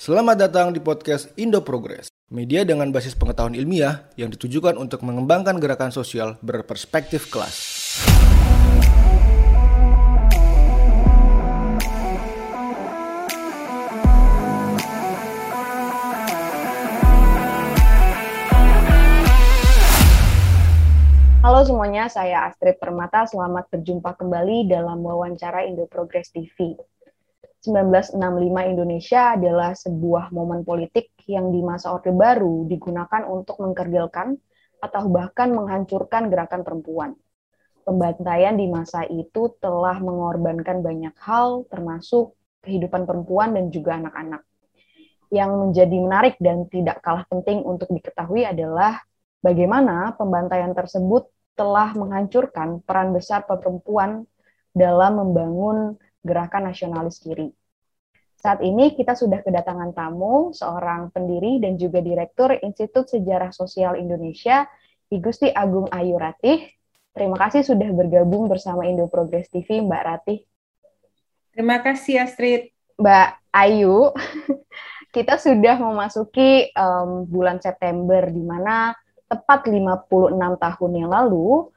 Selamat datang di podcast Indo Progress, media dengan basis pengetahuan ilmiah yang ditujukan untuk mengembangkan gerakan sosial berperspektif kelas. Halo semuanya, saya Astrid Permata. Selamat berjumpa kembali dalam wawancara Indo Progress TV. 1965 Indonesia adalah sebuah momen politik yang di masa Orde Baru digunakan untuk mengkerdilkan atau bahkan menghancurkan gerakan perempuan. Pembantaian di masa itu telah mengorbankan banyak hal, termasuk kehidupan perempuan dan juga anak-anak. Yang menjadi menarik dan tidak kalah penting untuk diketahui adalah bagaimana pembantaian tersebut telah menghancurkan peran besar perempuan dalam membangun Gerakan Nasionalis Kiri. Saat ini kita sudah kedatangan tamu, seorang pendiri dan juga Direktur Institut Sejarah Sosial Indonesia, Igusti Agung Ayu Ratih. Terima kasih sudah bergabung bersama Indo Progress TV, Mbak Ratih. Terima kasih Astrid. Mbak Ayu, kita sudah memasuki um, bulan September, di mana tepat 56 tahun yang lalu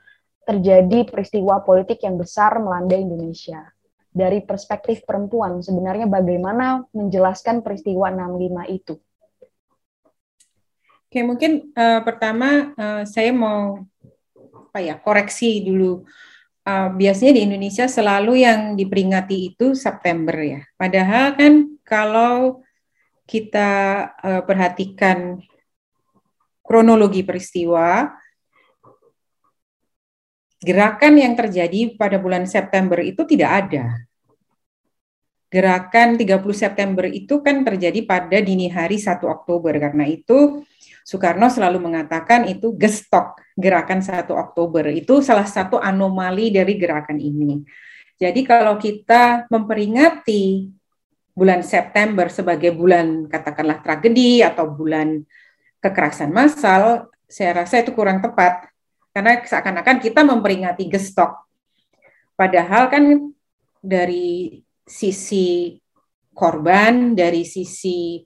terjadi peristiwa politik yang besar melanda Indonesia dari perspektif perempuan sebenarnya bagaimana menjelaskan peristiwa 65 itu? Oke, mungkin uh, pertama uh, saya mau apa ya koreksi dulu. Uh, biasanya di Indonesia selalu yang diperingati itu September ya. Padahal kan kalau kita uh, perhatikan kronologi peristiwa, gerakan yang terjadi pada bulan September itu tidak ada. Gerakan 30 September itu kan terjadi pada dini hari 1 Oktober. Karena itu Soekarno selalu mengatakan itu gestok gerakan 1 Oktober. Itu salah satu anomali dari gerakan ini. Jadi kalau kita memperingati bulan September sebagai bulan katakanlah tragedi atau bulan kekerasan massal, saya rasa itu kurang tepat karena seakan-akan kita memperingati gestok. Padahal kan dari sisi korban, dari sisi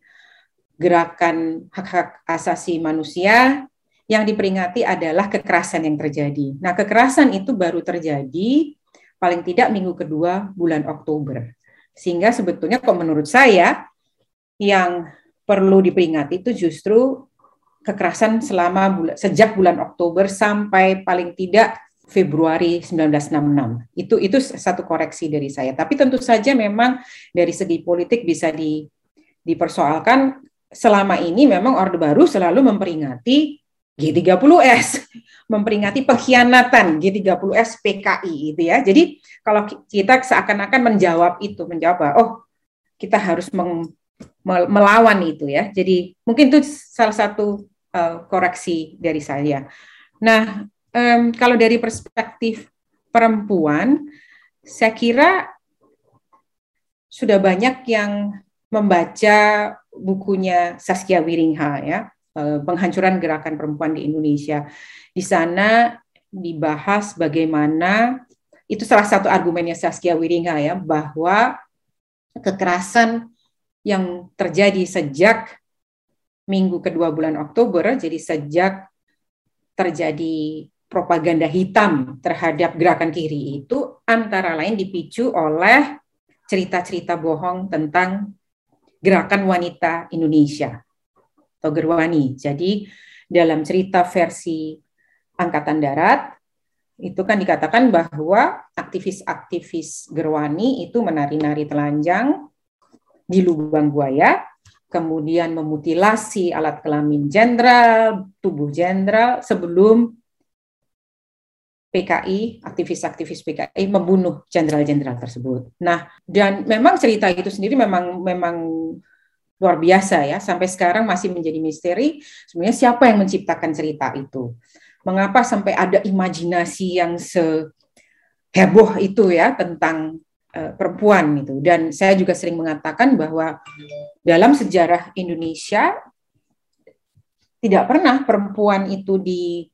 gerakan hak-hak asasi manusia, yang diperingati adalah kekerasan yang terjadi. Nah, kekerasan itu baru terjadi paling tidak minggu kedua bulan Oktober. Sehingga sebetulnya kok menurut saya yang perlu diperingati itu justru kekerasan selama bulan, sejak bulan Oktober sampai paling tidak Februari 1966. Itu itu satu koreksi dari saya. Tapi tentu saja memang dari segi politik bisa di, dipersoalkan selama ini memang Orde Baru selalu memperingati G30S, memperingati pengkhianatan G30S PKI itu ya. Jadi kalau kita seakan-akan menjawab itu, menjawab oh kita harus meng, melawan itu ya. Jadi mungkin itu salah satu uh, koreksi dari saya. Nah, um, kalau dari perspektif perempuan, saya kira sudah banyak yang membaca bukunya Saskia Wiringha ya, uh, penghancuran gerakan perempuan di Indonesia. Di sana dibahas bagaimana itu salah satu argumennya Saskia Wiringha ya bahwa kekerasan yang terjadi sejak minggu kedua bulan Oktober, jadi sejak terjadi propaganda hitam terhadap gerakan kiri itu antara lain dipicu oleh cerita-cerita bohong tentang gerakan wanita Indonesia atau Gerwani. Jadi dalam cerita versi Angkatan Darat itu kan dikatakan bahwa aktivis-aktivis Gerwani itu menari-nari telanjang di lubang buaya kemudian memutilasi alat kelamin jenderal, tubuh jenderal sebelum PKI, aktivis-aktivis PKI membunuh jenderal-jenderal tersebut. Nah, dan memang cerita itu sendiri memang memang luar biasa ya. Sampai sekarang masih menjadi misteri sebenarnya siapa yang menciptakan cerita itu. Mengapa sampai ada imajinasi yang seheboh itu ya tentang uh, perempuan itu. Dan saya juga sering mengatakan bahwa dalam sejarah Indonesia tidak pernah perempuan itu di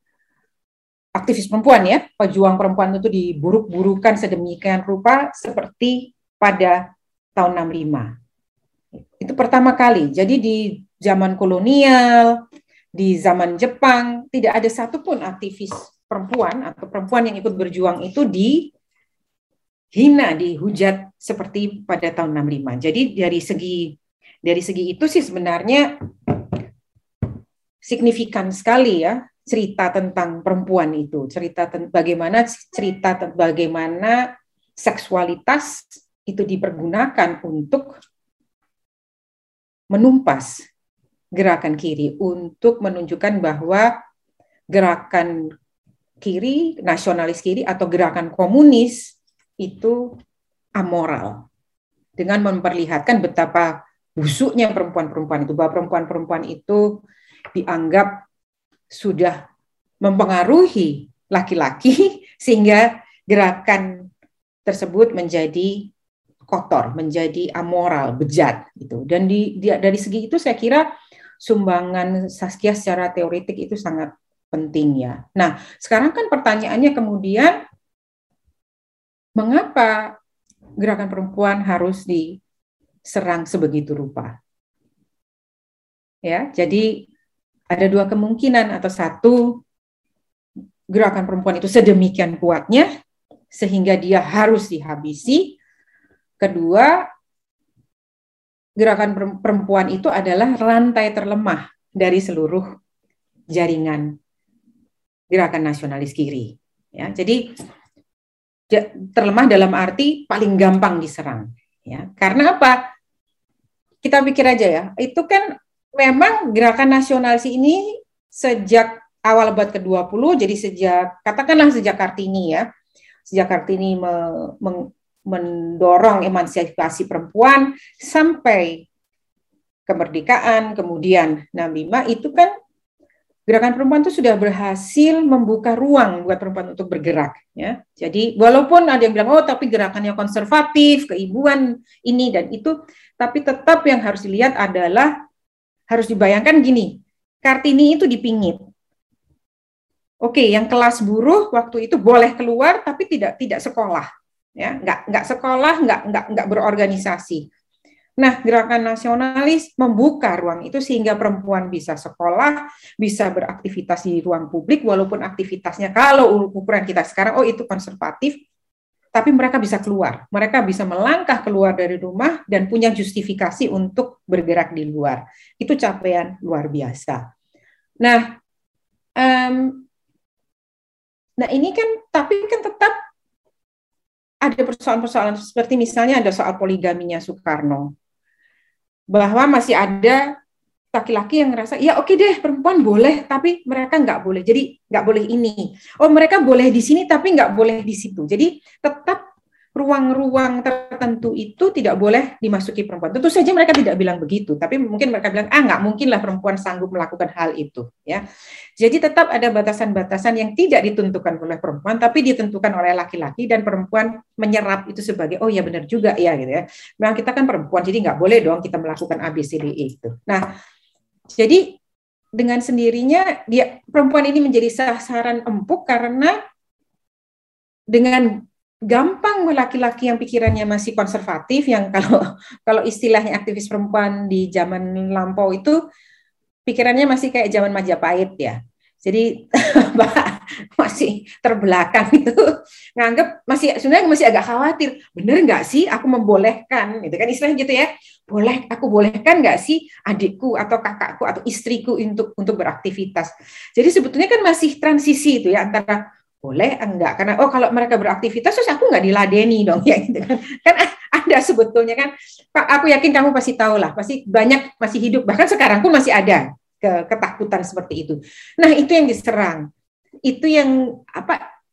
aktivis perempuan ya, pejuang perempuan itu diburuk-burukan sedemikian rupa seperti pada tahun 65. Itu pertama kali. Jadi di zaman kolonial, di zaman Jepang, tidak ada satupun aktivis perempuan atau perempuan yang ikut berjuang itu dihina, dihujat seperti pada tahun 65. Jadi dari segi dari segi itu sih sebenarnya signifikan sekali ya cerita tentang perempuan itu, cerita tentang bagaimana cerita bagaimana seksualitas itu dipergunakan untuk menumpas gerakan kiri untuk menunjukkan bahwa gerakan kiri, nasionalis kiri atau gerakan komunis itu amoral dengan memperlihatkan betapa busuknya perempuan-perempuan itu bahwa perempuan-perempuan itu dianggap sudah mempengaruhi laki-laki sehingga gerakan tersebut menjadi kotor, menjadi amoral, bejat gitu. Dan di, di dari segi itu saya kira sumbangan Saskia secara teoretik itu sangat penting ya. Nah, sekarang kan pertanyaannya kemudian mengapa gerakan perempuan harus diserang sebegitu rupa? Ya, jadi ada dua kemungkinan atau satu gerakan perempuan itu sedemikian kuatnya sehingga dia harus dihabisi. Kedua, gerakan perempuan itu adalah rantai terlemah dari seluruh jaringan gerakan nasionalis kiri. Ya, jadi terlemah dalam arti paling gampang diserang. Ya, karena apa? Kita pikir aja ya, itu kan memang gerakan nasionalis ini sejak awal abad ke-20, jadi sejak, katakanlah sejak Kartini ya, sejak Kartini me, me, mendorong emansipasi perempuan sampai kemerdekaan, kemudian 65 itu kan gerakan perempuan itu sudah berhasil membuka ruang buat perempuan untuk bergerak ya. Jadi walaupun ada yang bilang oh tapi gerakannya konservatif, keibuan ini dan itu, tapi tetap yang harus dilihat adalah harus dibayangkan gini, Kartini itu dipingit. Oke, yang kelas buruh waktu itu boleh keluar tapi tidak tidak sekolah, ya, nggak nggak sekolah, nggak nggak nggak berorganisasi. Nah, gerakan nasionalis membuka ruang itu sehingga perempuan bisa sekolah, bisa beraktivitas di ruang publik, walaupun aktivitasnya kalau ukuran kita sekarang, oh itu konservatif, tapi mereka bisa keluar. Mereka bisa melangkah keluar dari rumah dan punya justifikasi untuk bergerak di luar. Itu capaian luar biasa. Nah, um, nah ini kan, tapi kan tetap ada persoalan-persoalan seperti misalnya ada soal poligaminya Soekarno, bahwa masih ada laki-laki yang ngerasa ya oke okay deh perempuan boleh tapi mereka nggak boleh. Jadi nggak boleh ini. Oh mereka boleh di sini tapi nggak boleh di situ. Jadi tetap ruang-ruang tertentu itu tidak boleh dimasuki perempuan. Tentu saja mereka tidak bilang begitu tapi mungkin mereka bilang ah nggak mungkin lah perempuan sanggup melakukan hal itu ya. Jadi tetap ada batasan-batasan yang tidak ditentukan oleh perempuan tapi ditentukan oleh laki-laki dan perempuan menyerap itu sebagai oh ya benar juga ya gitu ya. Memang kita kan perempuan jadi nggak boleh dong kita melakukan ABCDE itu. Nah jadi dengan sendirinya dia perempuan ini menjadi sasaran empuk karena dengan gampang laki-laki yang pikirannya masih konservatif yang kalau kalau istilahnya aktivis perempuan di zaman lampau itu pikirannya masih kayak zaman Majapahit ya. Jadi masih terbelakang itu nganggap masih sebenarnya masih agak khawatir. Bener nggak sih aku membolehkan gitu kan istilahnya gitu ya. Boleh aku bolehkan nggak sih adikku atau kakakku atau istriku untuk untuk beraktivitas. Jadi sebetulnya kan masih transisi itu ya antara boleh enggak karena oh kalau mereka beraktivitas terus aku nggak diladeni dong ya gitu kan kan ada sebetulnya kan aku yakin kamu pasti tahu lah pasti banyak masih hidup bahkan sekarang pun masih ada ke, ketakutan seperti itu. Nah, itu yang diserang. Itu yang apa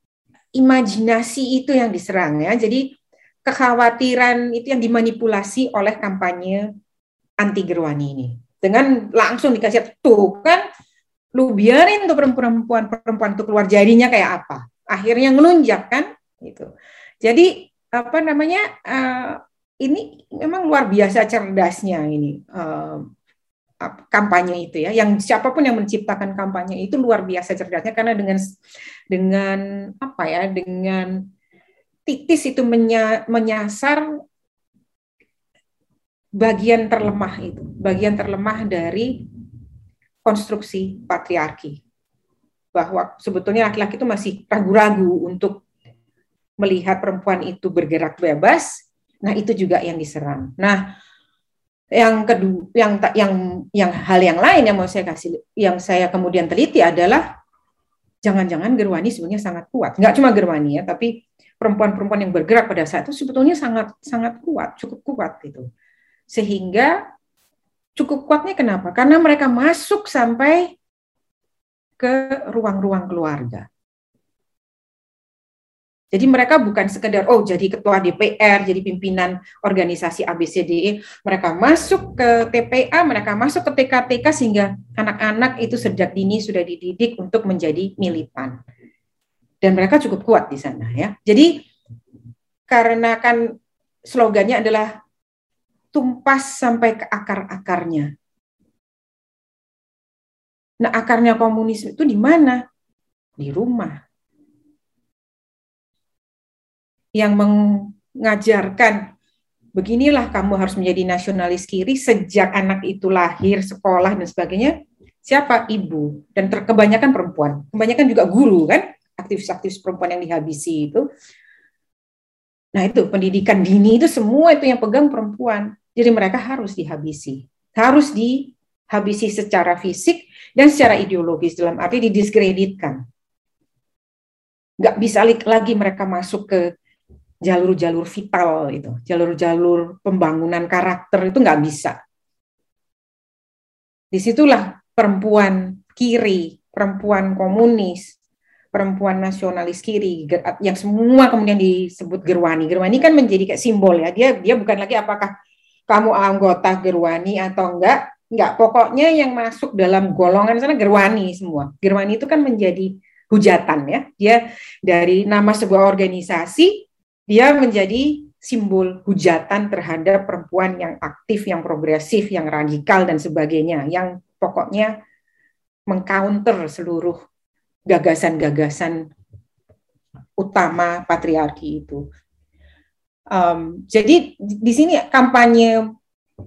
imajinasi itu yang diserang ya. Jadi kekhawatiran itu yang dimanipulasi oleh kampanye anti Gerwani ini. Dengan langsung dikasih tuh kan lu biarin tuh perempuan perempuan itu keluar jadinya kayak apa. Akhirnya ngelunjak kan gitu. Jadi apa namanya uh, ini memang luar biasa cerdasnya ini uh, kampanye itu ya yang siapa pun yang menciptakan kampanye itu luar biasa cerdasnya karena dengan dengan apa ya dengan titis itu menya, menyasar bagian terlemah itu, bagian terlemah dari konstruksi patriarki. Bahwa sebetulnya laki-laki itu masih ragu-ragu untuk melihat perempuan itu bergerak bebas. Nah, itu juga yang diserang. Nah, yang kedua yang yang yang hal yang lain yang mau saya kasih yang saya kemudian teliti adalah jangan-jangan Gerwani sebenarnya sangat kuat. Nggak cuma Gerwani ya, tapi perempuan-perempuan yang bergerak pada saat itu sebetulnya sangat sangat kuat, cukup kuat gitu. Sehingga cukup kuatnya kenapa? Karena mereka masuk sampai ke ruang-ruang keluarga. Jadi mereka bukan sekedar oh jadi ketua DPR, jadi pimpinan organisasi ABCDE, mereka masuk ke TPA, mereka masuk ke TKTK sehingga anak-anak itu sejak dini sudah dididik untuk menjadi militan. Dan mereka cukup kuat di sana ya. Jadi karena kan slogannya adalah tumpas sampai ke akar-akarnya. Nah, akarnya komunisme itu di mana? Di rumah yang mengajarkan beginilah kamu harus menjadi nasionalis kiri sejak anak itu lahir, sekolah dan sebagainya. Siapa? Ibu. Dan terkebanyakan perempuan. Kebanyakan juga guru kan, aktivis-aktivis perempuan yang dihabisi itu. Nah itu pendidikan dini itu semua itu yang pegang perempuan. Jadi mereka harus dihabisi. Harus dihabisi secara fisik dan secara ideologis dalam arti didiskreditkan. Nggak bisa lagi mereka masuk ke jalur-jalur vital itu, jalur-jalur pembangunan karakter itu nggak bisa. Di situlah perempuan kiri, perempuan komunis, perempuan nasionalis kiri, yang semua kemudian disebut Gerwani. Gerwani kan menjadi kayak simbol ya. Dia dia bukan lagi apakah kamu anggota Gerwani atau enggak, enggak. Pokoknya yang masuk dalam golongan sana Gerwani semua. Gerwani itu kan menjadi hujatan ya. Dia dari nama sebuah organisasi dia menjadi simbol hujatan terhadap perempuan yang aktif, yang progresif, yang radikal dan sebagainya, yang pokoknya mengcounter seluruh gagasan-gagasan utama patriarki itu. Um, jadi di sini kampanye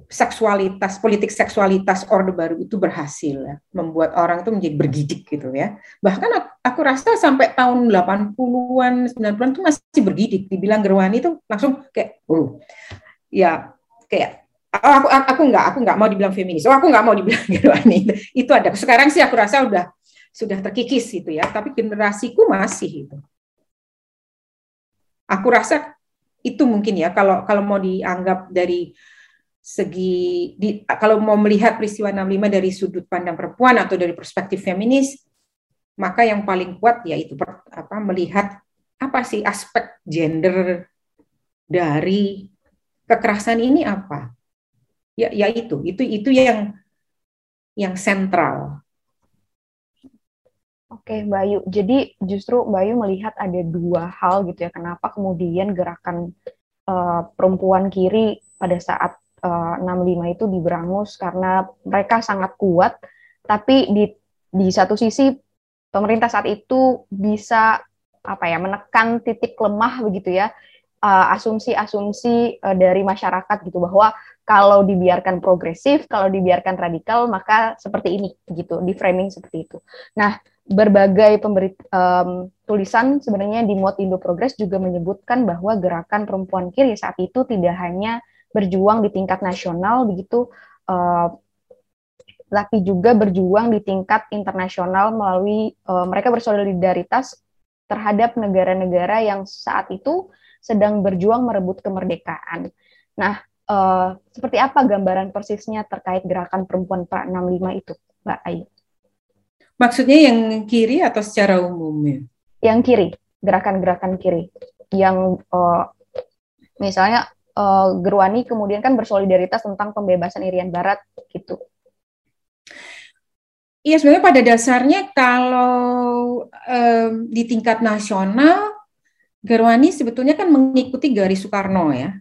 seksualitas, politik seksualitas Orde Baru itu berhasil ya, membuat orang itu menjadi bergidik gitu ya. Bahkan aku, aku rasa sampai tahun 80-an, 90-an itu masih bergidik. Dibilang Gerwani itu langsung kayak, oh, ya kayak oh, aku aku nggak aku nggak mau dibilang feminis. Oh, aku nggak mau dibilang Gerwani. Itu ada. Sekarang sih aku rasa udah sudah terkikis itu ya, tapi generasiku masih itu. Aku rasa itu mungkin ya kalau kalau mau dianggap dari segi di, kalau mau melihat peristiwa 65 dari sudut pandang perempuan atau dari perspektif feminis maka yang paling kuat yaitu apa melihat apa sih aspek gender dari kekerasan ini apa. Ya ya itu itu itu yang yang sentral Oke, Bayu. Jadi justru Bayu melihat ada dua hal gitu ya. Kenapa kemudian gerakan uh, perempuan kiri pada saat 65 eh, itu diberangus karena mereka sangat kuat, tapi di di satu sisi pemerintah saat itu bisa apa ya menekan titik lemah begitu ya eh, asumsi-asumsi uh, dari masyarakat gitu bahwa kalau dibiarkan progresif, kalau dibiarkan radikal maka seperti ini gitu, di framing seperti itu. Nah, berbagai pemberi um, tulisan sebenarnya di Mod Indo Progress juga menyebutkan bahwa gerakan perempuan kiri saat itu tidak hanya berjuang di tingkat nasional begitu uh, tapi juga berjuang di tingkat internasional melalui uh, mereka bersolidaritas terhadap negara-negara yang saat itu sedang berjuang merebut kemerdekaan. Nah, uh, seperti apa gambaran persisnya terkait gerakan perempuan pra 65 itu, Mbak Ayu? Maksudnya yang kiri atau secara umum Yang kiri, gerakan-gerakan kiri. Yang uh, misalnya uh, Gerwani kemudian kan bersolidaritas tentang pembebasan Irian Barat gitu. Iya sebenarnya pada dasarnya kalau um, di tingkat nasional Gerwani sebetulnya kan mengikuti garis Soekarno ya.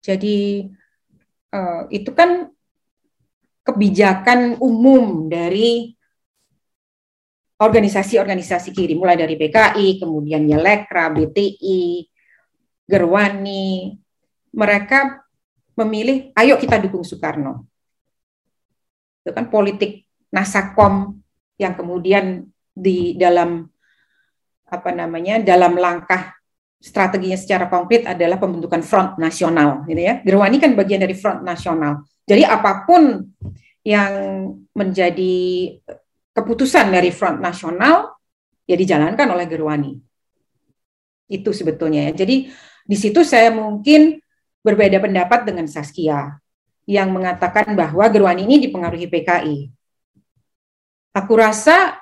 Jadi uh, itu kan kebijakan umum dari organisasi-organisasi kiri, mulai dari PKI, kemudian Yelekra, BTI, Gerwani, mereka memilih, ayo kita dukung Soekarno. Itu kan politik Nasakom yang kemudian di dalam apa namanya dalam langkah strateginya secara konkret adalah pembentukan front nasional gitu ya. Gerwani kan bagian dari front nasional. Jadi apa pun yang menjadi keputusan dari front nasional ya dijalankan oleh Gerwani. Itu sebetulnya ya. Jadi di situ saya mungkin berbeda pendapat dengan Saskia yang mengatakan bahwa Gerwani ini dipengaruhi PKI. Aku rasa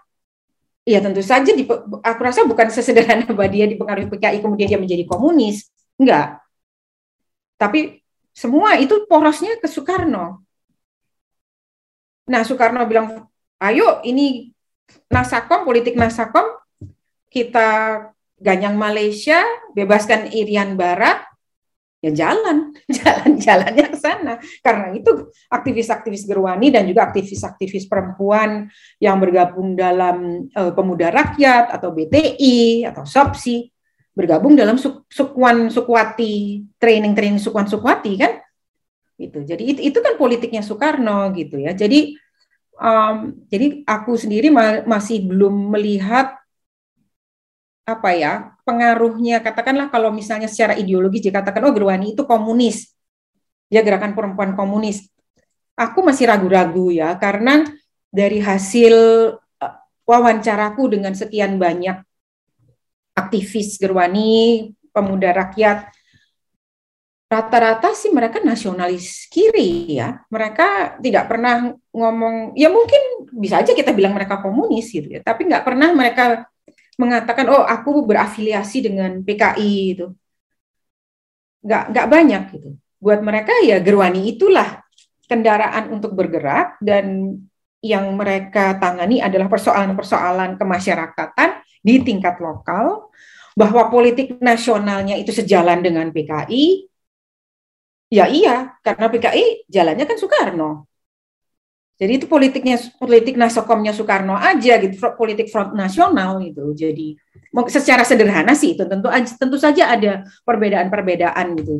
ya tentu saja di, aku rasa bukan sesederhana bahwa dia dipengaruhi PKI kemudian dia menjadi komunis. Enggak. Tapi semua itu porosnya ke Soekarno. Nah, Soekarno bilang, ayo ini Nasakom, politik Nasakom, kita ganyang Malaysia, bebaskan Irian Barat, ya jalan, jalan-jalannya ke sana. Karena itu aktivis-aktivis Gerwani dan juga aktivis-aktivis perempuan yang bergabung dalam uh, Pemuda Rakyat atau BTI atau SOPSI bergabung dalam suk Sukwan Sukwati, training-training Sukwan Sukwati kan? Gitu. Jadi itu, itu kan politiknya Soekarno gitu ya. Jadi um, jadi aku sendiri ma masih belum melihat apa ya pengaruhnya katakanlah kalau misalnya secara ideologis dikatakan oh Gerwani itu komunis ya gerakan perempuan komunis aku masih ragu-ragu ya karena dari hasil uh, wawancaraku dengan sekian banyak aktivis Gerwani pemuda rakyat. Rata-rata sih mereka nasionalis kiri ya. Mereka tidak pernah ngomong ya mungkin bisa aja kita bilang mereka komunis gitu ya tapi nggak pernah mereka mengatakan oh aku berafiliasi dengan PKI itu nggak nggak banyak gitu. Buat mereka ya Gerwani itulah kendaraan untuk bergerak dan yang mereka tangani adalah persoalan-persoalan kemasyarakatan di tingkat lokal bahwa politik nasionalnya itu sejalan dengan PKI ya iya karena PKI jalannya kan Soekarno jadi itu politiknya politik nasokomnya Soekarno aja gitu, politik front nasional gitu. Jadi secara sederhana sih itu tentu tentu saja ada perbedaan-perbedaan gitu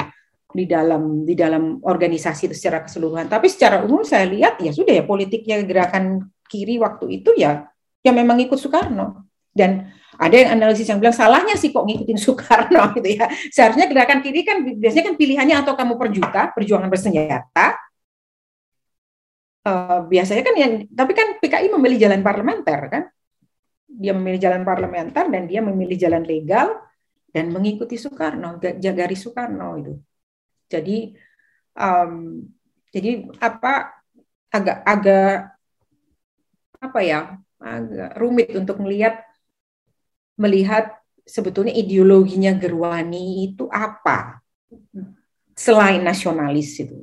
di dalam di dalam organisasi itu secara keseluruhan. Tapi secara umum saya lihat ya sudah ya politiknya gerakan kiri waktu itu ya yang memang ikut Soekarno. Dan ada yang analisis yang bilang salahnya sih kok ngikutin Soekarno gitu ya. Seharusnya gerakan kiri kan biasanya kan pilihannya atau kamu perjuta, perjuangan bersenjata, uh, biasanya kan yang tapi kan PKI memilih jalan parlementer kan dia memilih jalan parlementer dan dia memilih jalan legal dan mengikuti Soekarno jagari Soekarno itu jadi um, jadi apa agak agak apa ya agak rumit untuk melihat melihat sebetulnya ideologinya Gerwani itu apa selain nasionalis itu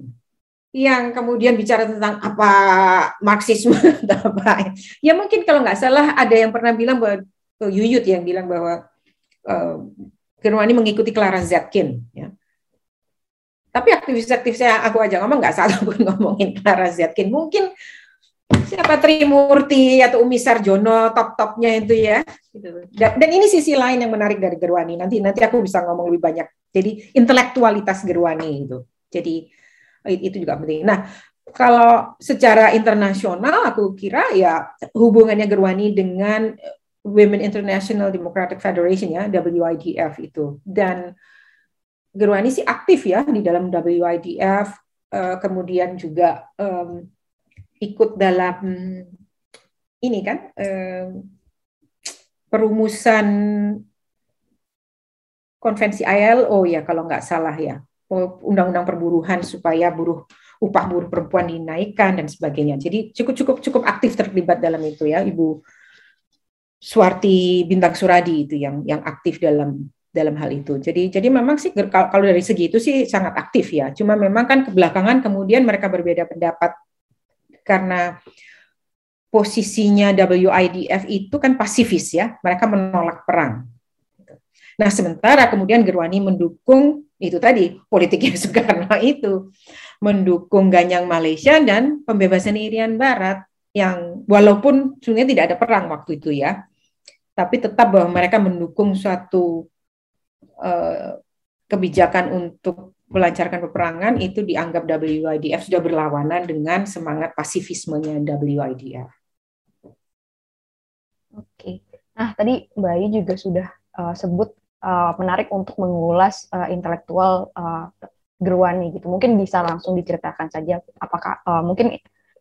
yang kemudian bicara tentang apa Marxisme atau apa. Ya mungkin kalau nggak salah ada yang pernah bilang bahwa Yuyut yang bilang bahwa uh, Gerwani mengikuti Clara Zetkin. Ya. Tapi aktivis-aktivis yang aku aja ngomong nggak salah pun ngomongin Clara Zetkin. Mungkin siapa Trimurti atau Umi Sarjono top-topnya itu ya. Gitu. Dan, ini sisi lain yang menarik dari Gerwani. Nanti nanti aku bisa ngomong lebih banyak. Jadi intelektualitas Gerwani itu. Jadi itu juga penting. Nah, kalau secara internasional aku kira ya hubungannya Gerwani dengan Women International Democratic Federation ya WIDF itu dan Gerwani sih aktif ya di dalam WIDF uh, kemudian juga um, ikut dalam ini kan um, perumusan konvensi ILO ya kalau nggak salah ya undang-undang perburuhan supaya buruh upah buruh perempuan dinaikkan dan sebagainya. Jadi cukup cukup cukup aktif terlibat dalam itu ya Ibu Suwarti Bintang Suradi itu yang yang aktif dalam dalam hal itu. Jadi jadi memang sih kalau dari segi itu sih sangat aktif ya. Cuma memang kan kebelakangan kemudian mereka berbeda pendapat karena posisinya WIDF itu kan pasifis ya. Mereka menolak perang. Nah, sementara kemudian Gerwani mendukung itu tadi politiknya Soekarno itu mendukung Ganyang Malaysia dan pembebasan Irian Barat yang walaupun sebenarnya tidak ada perang waktu itu ya, tapi tetap bahwa mereka mendukung suatu uh, kebijakan untuk melancarkan peperangan itu dianggap WIDF sudah berlawanan dengan semangat pasifismenya WIDF. Oke, nah tadi Mbak Ayu juga sudah uh, sebut uh, menarik untuk mengulas uh, intelektual uh, Gerwani gitu. Mungkin bisa langsung diceritakan saja apakah uh, mungkin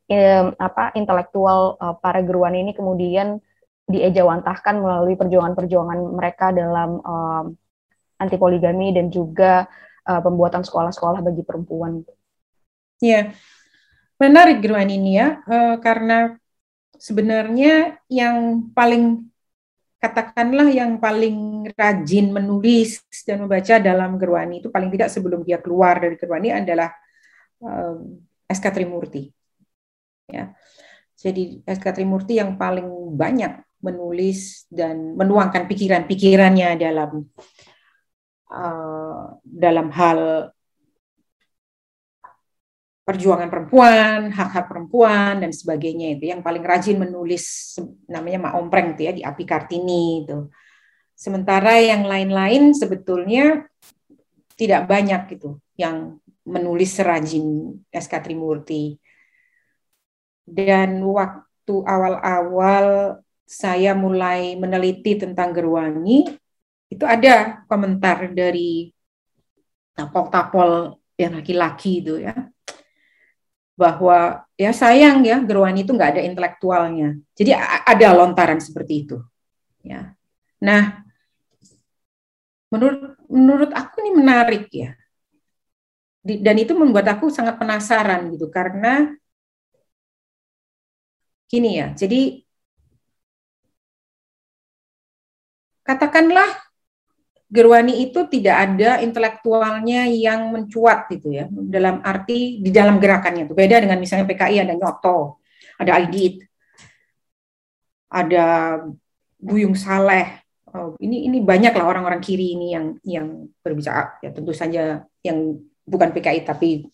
um, apa intelektual uh, para Gerwani ini kemudian diejawantahkan melalui perjuangan-perjuangan mereka dalam um, anti poligami dan juga uh, pembuatan sekolah-sekolah bagi perempuan. Ya, menarik Gerwani ini ya, uh, karena sebenarnya yang paling katakanlah yang paling rajin menulis dan membaca dalam Gerwani itu paling tidak sebelum dia keluar dari Gerwani adalah um, SK Trimurti. Ya. Jadi SK Trimurti yang paling banyak menulis dan menuangkan pikiran-pikirannya dalam uh, dalam hal perjuangan perempuan, hak-hak perempuan dan sebagainya itu yang paling rajin menulis namanya Mak Ompreng itu ya di Api Kartini itu. Sementara yang lain-lain sebetulnya tidak banyak gitu yang menulis serajin SK Trimurti. Dan waktu awal-awal saya mulai meneliti tentang Gerwani, itu ada komentar dari tapol-tapol yang laki-laki itu ya bahwa ya sayang ya Gerwani itu nggak ada intelektualnya. Jadi ada lontaran seperti itu. Ya. Nah, menurut menurut aku ini menarik ya. Dan itu membuat aku sangat penasaran gitu karena gini ya. Jadi katakanlah Gerwani itu tidak ada intelektualnya yang mencuat gitu ya. Dalam arti di dalam gerakannya itu beda dengan misalnya PKI ada Nyoto, ada Aidit, ada Buyung Saleh. Oh, ini ini banyak lah orang-orang kiri ini yang yang berbicara ya tentu saja yang bukan PKI tapi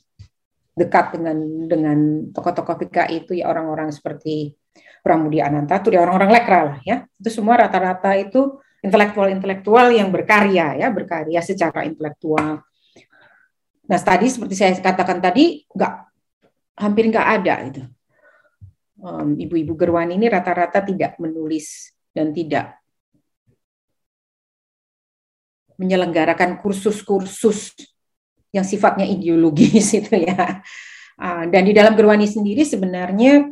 dekat dengan dengan tokoh-tokoh PKI itu ya orang-orang seperti Pramudi Ananta itu ya orang-orang lekra lah ya. Itu semua rata-rata itu intelektual-intelektual yang berkarya ya, berkarya secara intelektual. Nah, tadi seperti saya katakan tadi, nggak hampir nggak ada itu. Ibu-ibu Gerwan ini rata-rata tidak menulis dan tidak menyelenggarakan kursus-kursus yang sifatnya ideologis itu ya. Dan di dalam Gerwani sendiri sebenarnya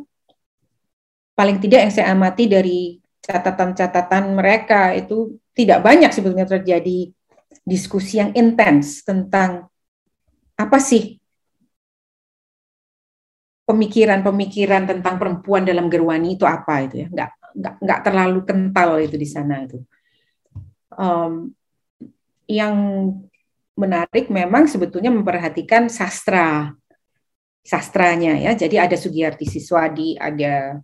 paling tidak yang saya amati dari catatan-catatan mereka itu tidak banyak sebetulnya terjadi diskusi yang intens tentang apa sih pemikiran-pemikiran tentang perempuan dalam gerwani itu apa itu ya. Nggak nggak nggak terlalu kental itu di sana itu. Um, yang menarik memang sebetulnya memperhatikan sastra sastranya ya. Jadi ada Sugiyarti Siswadi ada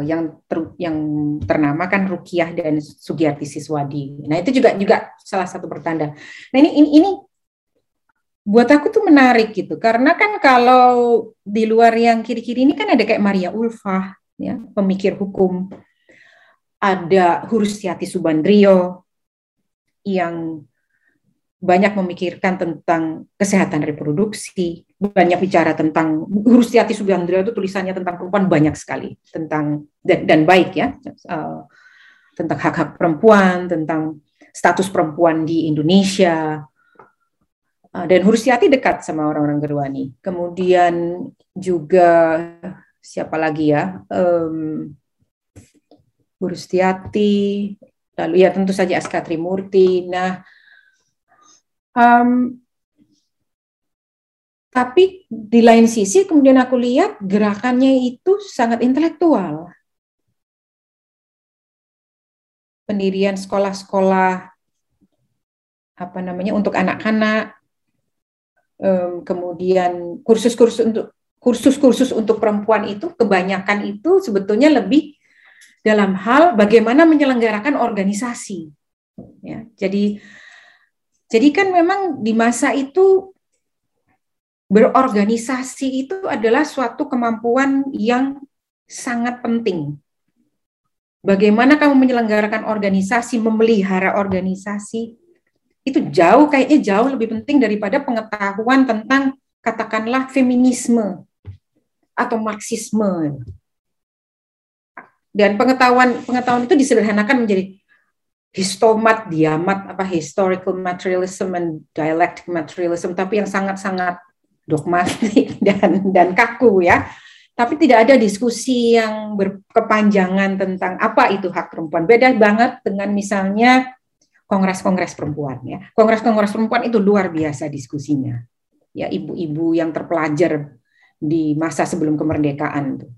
yang ter, yang ternama kan Rukiah dan Sugiyarti Siswadi. Nah, itu juga juga salah satu pertanda. Nah, ini ini, ini buat aku tuh menarik gitu karena kan kalau di luar yang kiri-kiri ini kan ada kayak Maria Ulfah ya, pemikir hukum. Ada Hurusiati Subandrio yang banyak memikirkan tentang kesehatan reproduksi, banyak bicara tentang Hurustiati Subandrio itu tulisannya tentang perempuan banyak sekali tentang dan, dan baik ya uh, tentang hak-hak perempuan, tentang status perempuan di Indonesia. Uh, dan Hurustiati dekat sama orang-orang Gerwani. Kemudian juga siapa lagi ya? Um, lalu ya tentu saja Aska Trimurti. Nah, Um, tapi di lain sisi kemudian aku lihat gerakannya itu sangat intelektual. Pendirian sekolah-sekolah apa namanya untuk anak-anak, kemudian kursus-kursus untuk kursus-kursus untuk perempuan itu kebanyakan itu sebetulnya lebih dalam hal bagaimana menyelenggarakan organisasi. Ya, jadi jadi kan memang di masa itu berorganisasi itu adalah suatu kemampuan yang sangat penting. Bagaimana kamu menyelenggarakan organisasi, memelihara organisasi, itu jauh kayaknya jauh lebih penting daripada pengetahuan tentang katakanlah feminisme atau marxisme. Dan pengetahuan pengetahuan itu disederhanakan menjadi histomat, diamat, apa historical materialism and dialectic materialism, tapi yang sangat-sangat dogmatik dan dan kaku ya. Tapi tidak ada diskusi yang berkepanjangan tentang apa itu hak perempuan. Beda banget dengan misalnya kongres-kongres perempuan ya. Kongres-kongres perempuan itu luar biasa diskusinya. Ya ibu-ibu yang terpelajar di masa sebelum kemerdekaan tuh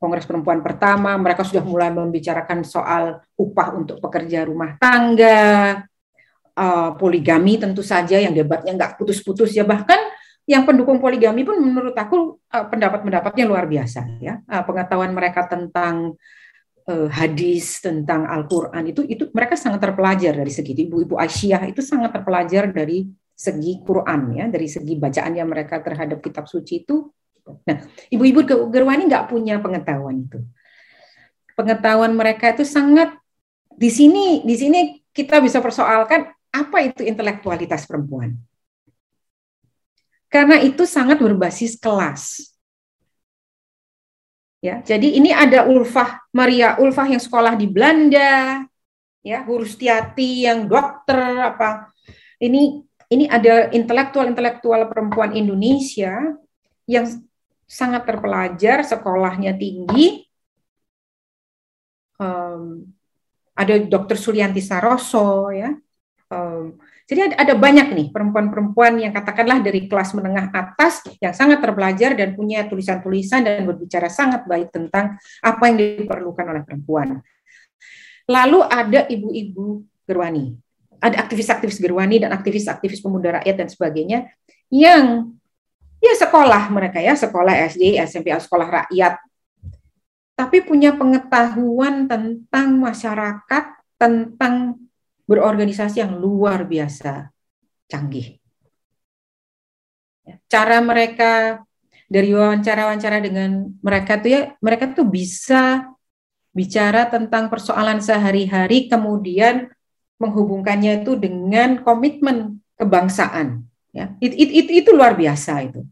Kongres Perempuan pertama, mereka sudah mulai membicarakan soal upah untuk pekerja rumah tangga, uh, poligami tentu saja yang debatnya nggak putus-putus ya bahkan yang pendukung poligami pun menurut aku uh, pendapat-pendapatnya luar biasa ya uh, pengetahuan mereka tentang uh, hadis tentang Al-Quran itu itu mereka sangat terpelajar dari segi ibu-ibu Aisyah itu sangat terpelajar dari segi Quran ya dari segi bacaannya mereka terhadap kitab suci itu Nah, ibu-ibu Gerwani nggak punya pengetahuan itu. Pengetahuan mereka itu sangat di sini di sini kita bisa persoalkan apa itu intelektualitas perempuan. Karena itu sangat berbasis kelas. Ya, jadi ini ada Ulfah Maria Ulfah yang sekolah di Belanda, ya, Hurustiati yang dokter apa. Ini ini ada intelektual-intelektual perempuan Indonesia yang sangat terpelajar, sekolahnya tinggi. Um, ada Dokter Suryanti Saroso ya. Um, jadi ada, ada banyak nih perempuan-perempuan yang katakanlah dari kelas menengah atas yang sangat terpelajar dan punya tulisan-tulisan dan berbicara sangat baik tentang apa yang diperlukan oleh perempuan. Lalu ada ibu-ibu Gerwani, ada aktivis-aktivis Gerwani dan aktivis-aktivis pemuda rakyat dan sebagainya yang ya sekolah mereka ya, sekolah SD, SMP, sekolah rakyat. Tapi punya pengetahuan tentang masyarakat, tentang berorganisasi yang luar biasa canggih. Cara mereka dari wawancara-wawancara dengan mereka tuh ya, mereka tuh bisa bicara tentang persoalan sehari-hari, kemudian menghubungkannya itu dengan komitmen kebangsaan Ya, itu, it, it, itu luar biasa itu.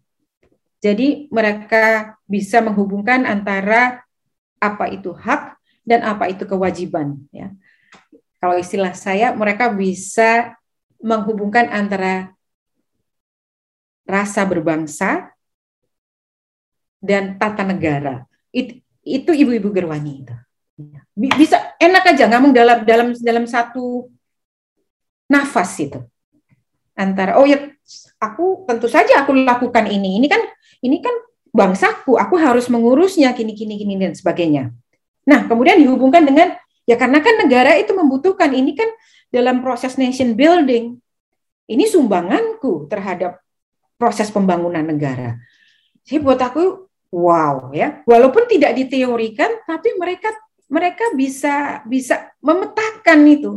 Jadi mereka bisa menghubungkan antara apa itu hak dan apa itu kewajiban. Ya. Kalau istilah saya, mereka bisa menghubungkan antara rasa berbangsa dan tata negara. It, itu ibu-ibu Gerwani itu. Bisa enak aja ngomong dalam dalam dalam satu nafas itu. Antara oh ya aku tentu saja aku lakukan ini. Ini kan ini kan bangsaku, aku harus mengurusnya gini gini gini dan sebagainya. Nah, kemudian dihubungkan dengan ya karena kan negara itu membutuhkan ini kan dalam proses nation building. Ini sumbanganku terhadap proses pembangunan negara. Jadi buat aku wow ya, walaupun tidak diteorikan tapi mereka mereka bisa bisa memetakan itu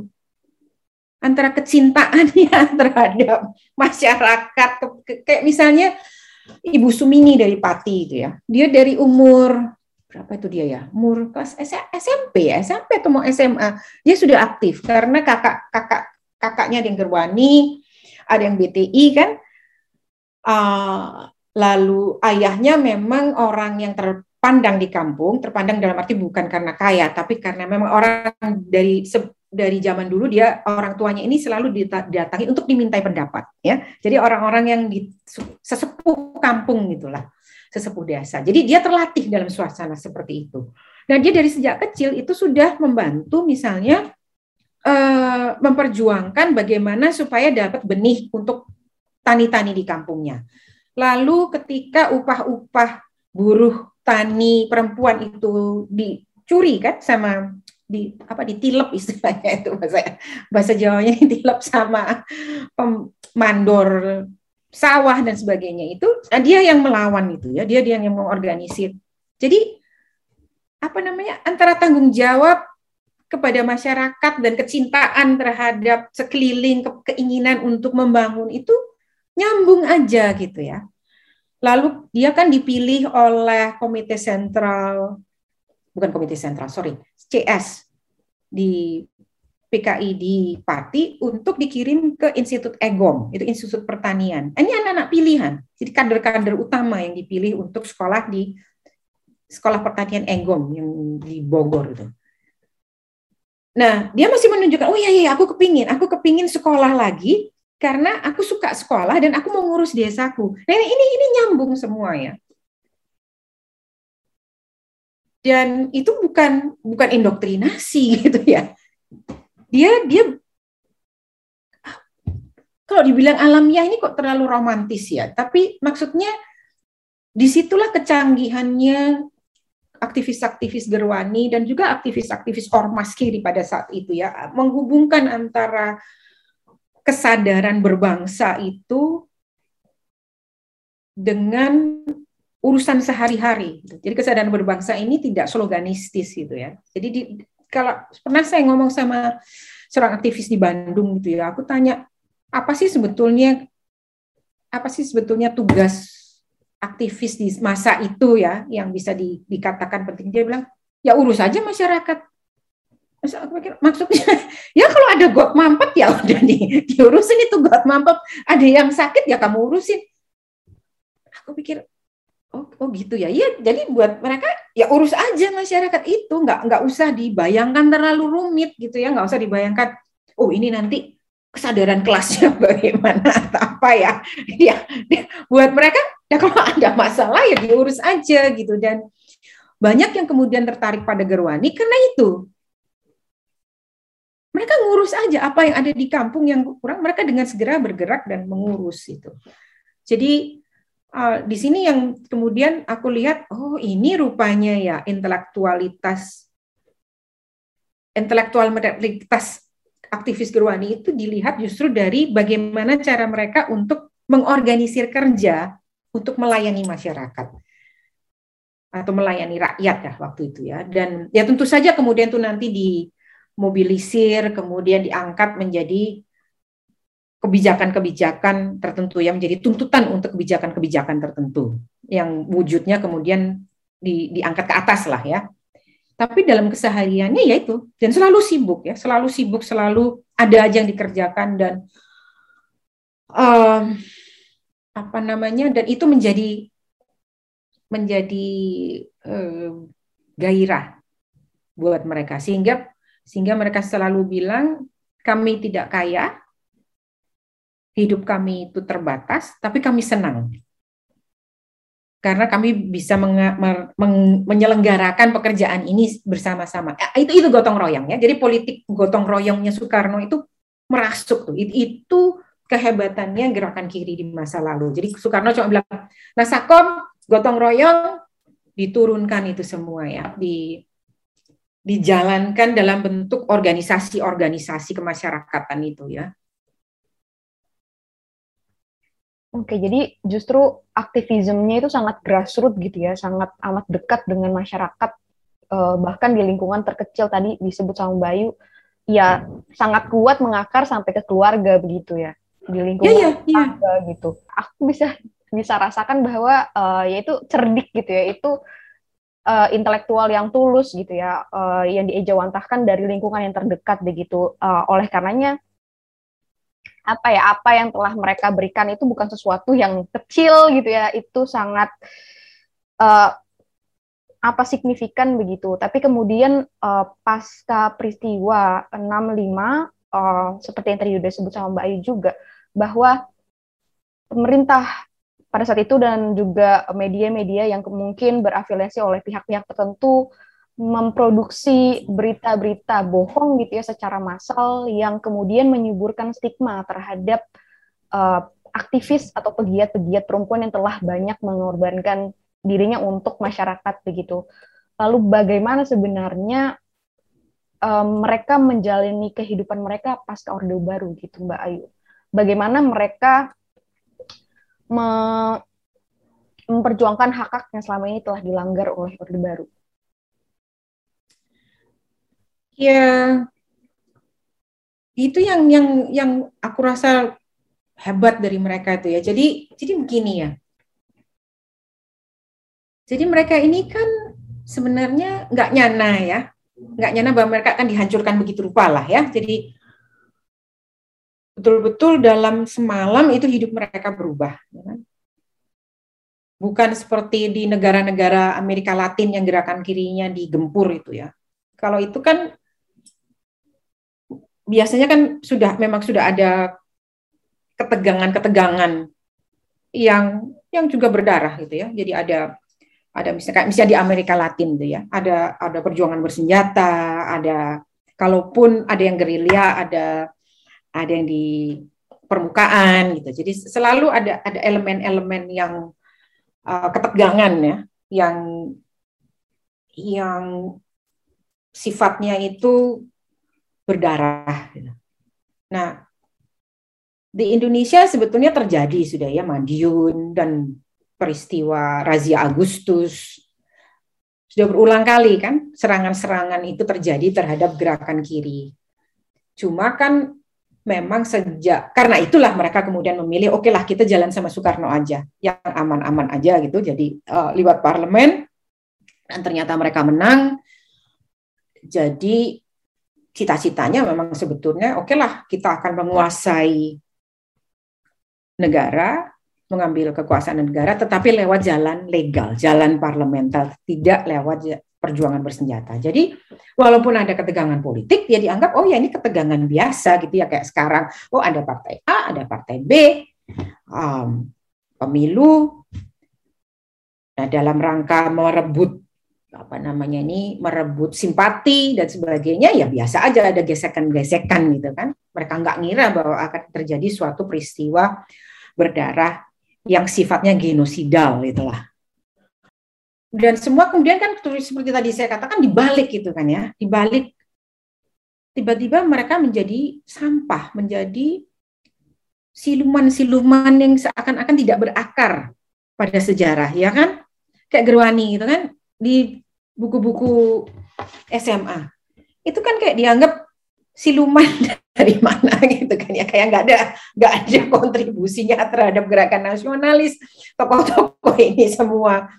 antara kecintaannya terhadap masyarakat kayak misalnya Ibu Sumini dari Pati itu ya dia dari umur berapa itu dia ya? Umur kelas SMP ya? SMP atau mau SMA dia sudah aktif karena kakak kakak kakaknya ada yang Gerwani ada yang BTI kan? Uh, lalu ayahnya memang orang yang terpandang di kampung. Terpandang dalam arti bukan karena kaya tapi karena memang orang dari dari zaman dulu dia orang tuanya ini selalu didatangi untuk dimintai pendapat ya. Jadi orang-orang yang di sesepuh kampung gitulah, sesepuh desa. Jadi dia terlatih dalam suasana seperti itu. Dan dia dari sejak kecil itu sudah membantu misalnya eh, memperjuangkan bagaimana supaya dapat benih untuk tani-tani di kampungnya. Lalu ketika upah-upah buruh tani perempuan itu dicuri kan sama di apa ditilep istilahnya itu bahasa bahasa Jawanya ditilep sama mandor sawah dan sebagainya itu nah dia yang melawan itu ya dia dia yang mengorganisir. Jadi apa namanya antara tanggung jawab kepada masyarakat dan kecintaan terhadap sekeliling ke keinginan untuk membangun itu nyambung aja gitu ya. Lalu dia kan dipilih oleh komite sentral bukan komite sentral sorry CS di PKI di Pati untuk dikirim ke Institut Egom, itu Institut Pertanian. Ini anak-anak pilihan, jadi kader-kader utama yang dipilih untuk sekolah di Sekolah Pertanian Egom yang di Bogor itu. Nah, dia masih menunjukkan, oh iya, iya, aku kepingin, aku kepingin sekolah lagi karena aku suka sekolah dan aku mau ngurus desaku. Nah, ini ini, nyambung semua ya. Dan itu bukan bukan indoktrinasi gitu ya dia dia kalau dibilang alamiah ini kok terlalu romantis ya, tapi maksudnya di situlah kecanggihannya aktivis-aktivis Gerwani dan juga aktivis-aktivis ormas kiri pada saat itu ya, menghubungkan antara kesadaran berbangsa itu dengan urusan sehari-hari. Jadi kesadaran berbangsa ini tidak sloganistis gitu ya. Jadi di, kalau pernah saya ngomong sama seorang aktivis di Bandung gitu ya, aku tanya apa sih sebetulnya apa sih sebetulnya tugas aktivis di masa itu ya yang bisa di, dikatakan penting? Dia bilang ya urus aja masyarakat. Maksudnya ya kalau ada got mampet ya udah di, diurusin itu got mampet. Ada yang sakit ya kamu urusin. Aku pikir Oh, oh gitu ya. Iya, jadi buat mereka ya urus aja masyarakat itu, nggak nggak usah dibayangkan terlalu rumit gitu ya, nggak usah dibayangkan. Oh ini nanti kesadaran kelasnya bagaimana atau apa ya. Ya, buat mereka ya kalau ada masalah ya diurus aja gitu dan banyak yang kemudian tertarik pada Gerwani karena itu. Mereka ngurus aja apa yang ada di kampung yang kurang, mereka dengan segera bergerak dan mengurus itu. Jadi uh, di sini yang kemudian aku lihat, oh ini rupanya ya intelektualitas intelektualitas aktivis Gerwani itu dilihat justru dari bagaimana cara mereka untuk mengorganisir kerja untuk melayani masyarakat atau melayani rakyat ya waktu itu ya. Dan ya tentu saja kemudian tuh nanti dimobilisir kemudian diangkat menjadi kebijakan-kebijakan tertentu yang menjadi tuntutan untuk kebijakan-kebijakan tertentu yang wujudnya kemudian di, diangkat ke atas lah ya. Tapi dalam kesehariannya ya itu dan selalu sibuk ya, selalu sibuk, selalu ada aja yang dikerjakan dan um, apa namanya dan itu menjadi menjadi um, gairah buat mereka sehingga sehingga mereka selalu bilang kami tidak kaya hidup kami itu terbatas, tapi kami senang. Karena kami bisa meng, menyelenggarakan pekerjaan ini bersama-sama. Eh, itu itu gotong royong ya. Jadi politik gotong royongnya Soekarno itu merasuk tuh. Itu, itu kehebatannya gerakan kiri di masa lalu. Jadi Soekarno cuma bilang, nah sakom gotong royong diturunkan itu semua ya di dijalankan dalam bentuk organisasi-organisasi kemasyarakatan itu ya. Oke, jadi justru aktivismenya itu sangat grassroots gitu ya, sangat amat dekat dengan masyarakat, eh, bahkan di lingkungan terkecil tadi disebut sama Bayu, ya sangat kuat mengakar sampai ke keluarga begitu ya, di lingkungan yeah, yeah, yeah. gitu. Aku bisa bisa rasakan bahwa uh, yaitu cerdik gitu ya, itu uh, intelektual yang tulus gitu ya, uh, yang diejawantahkan dari lingkungan yang terdekat begitu. Uh, oleh karenanya apa ya apa yang telah mereka berikan itu bukan sesuatu yang kecil gitu ya. Itu sangat uh, apa signifikan begitu. Tapi kemudian uh, pasca peristiwa 65 uh, seperti yang tadi sudah sebut sama Mbak Ayu juga bahwa pemerintah pada saat itu dan juga media-media yang mungkin berafiliasi oleh pihak-pihak tertentu memproduksi berita-berita bohong gitu ya secara massal yang kemudian menyuburkan stigma terhadap uh, aktivis atau pegiat-pegiat perempuan yang telah banyak mengorbankan dirinya untuk masyarakat begitu. Lalu bagaimana sebenarnya um, mereka menjalani kehidupan mereka pasca Orde Baru gitu Mbak Ayu? Bagaimana mereka me memperjuangkan hak-hak yang selama ini telah dilanggar oleh Orde Baru? Ya itu yang yang yang aku rasa hebat dari mereka itu ya. Jadi jadi begini ya. Jadi mereka ini kan sebenarnya nggak nyana ya. nggak nyana bahwa mereka akan dihancurkan begitu rupa lah ya. Jadi betul-betul dalam semalam itu hidup mereka berubah. Ya kan? Bukan seperti di negara-negara Amerika Latin yang gerakan kirinya digempur itu ya. Kalau itu kan biasanya kan sudah memang sudah ada ketegangan-ketegangan yang yang juga berdarah gitu ya. Jadi ada ada misalnya misalnya di Amerika Latin gitu ya. Ada ada perjuangan bersenjata, ada kalaupun ada yang gerilya, ada ada yang di permukaan gitu. Jadi selalu ada ada elemen-elemen yang uh, ketegangan ya, yang yang sifatnya itu berdarah. Gitu. Nah, di Indonesia sebetulnya terjadi sudah ya Madiun dan peristiwa razia Agustus sudah berulang kali kan serangan-serangan itu terjadi terhadap gerakan kiri. Cuma kan memang sejak karena itulah mereka kemudian memilih oke okay lah kita jalan sama Soekarno aja yang aman-aman aja gitu jadi uh, lewat parlemen dan ternyata mereka menang jadi cita-citanya memang sebetulnya oke okay lah kita akan menguasai negara mengambil kekuasaan negara tetapi lewat jalan legal jalan parlementer tidak lewat perjuangan bersenjata. Jadi walaupun ada ketegangan politik, dia dianggap oh ya ini ketegangan biasa gitu ya kayak sekarang. Oh ada partai A, ada partai B, um, pemilu. Nah dalam rangka merebut apa namanya ini merebut simpati dan sebagainya ya biasa aja ada gesekan-gesekan gitu kan. Mereka nggak ngira bahwa akan terjadi suatu peristiwa berdarah yang sifatnya genosidal itulah dan semua kemudian kan seperti tadi saya katakan dibalik gitu kan ya dibalik. Tiba-tiba mereka menjadi sampah menjadi siluman-siluman yang seakan-akan tidak berakar pada sejarah ya kan? Kayak Gerwani gitu kan di buku-buku SMA itu kan kayak dianggap siluman dari mana gitu kan ya kayak nggak ada nggak ada kontribusinya terhadap gerakan nasionalis tokoh-tokoh ini semua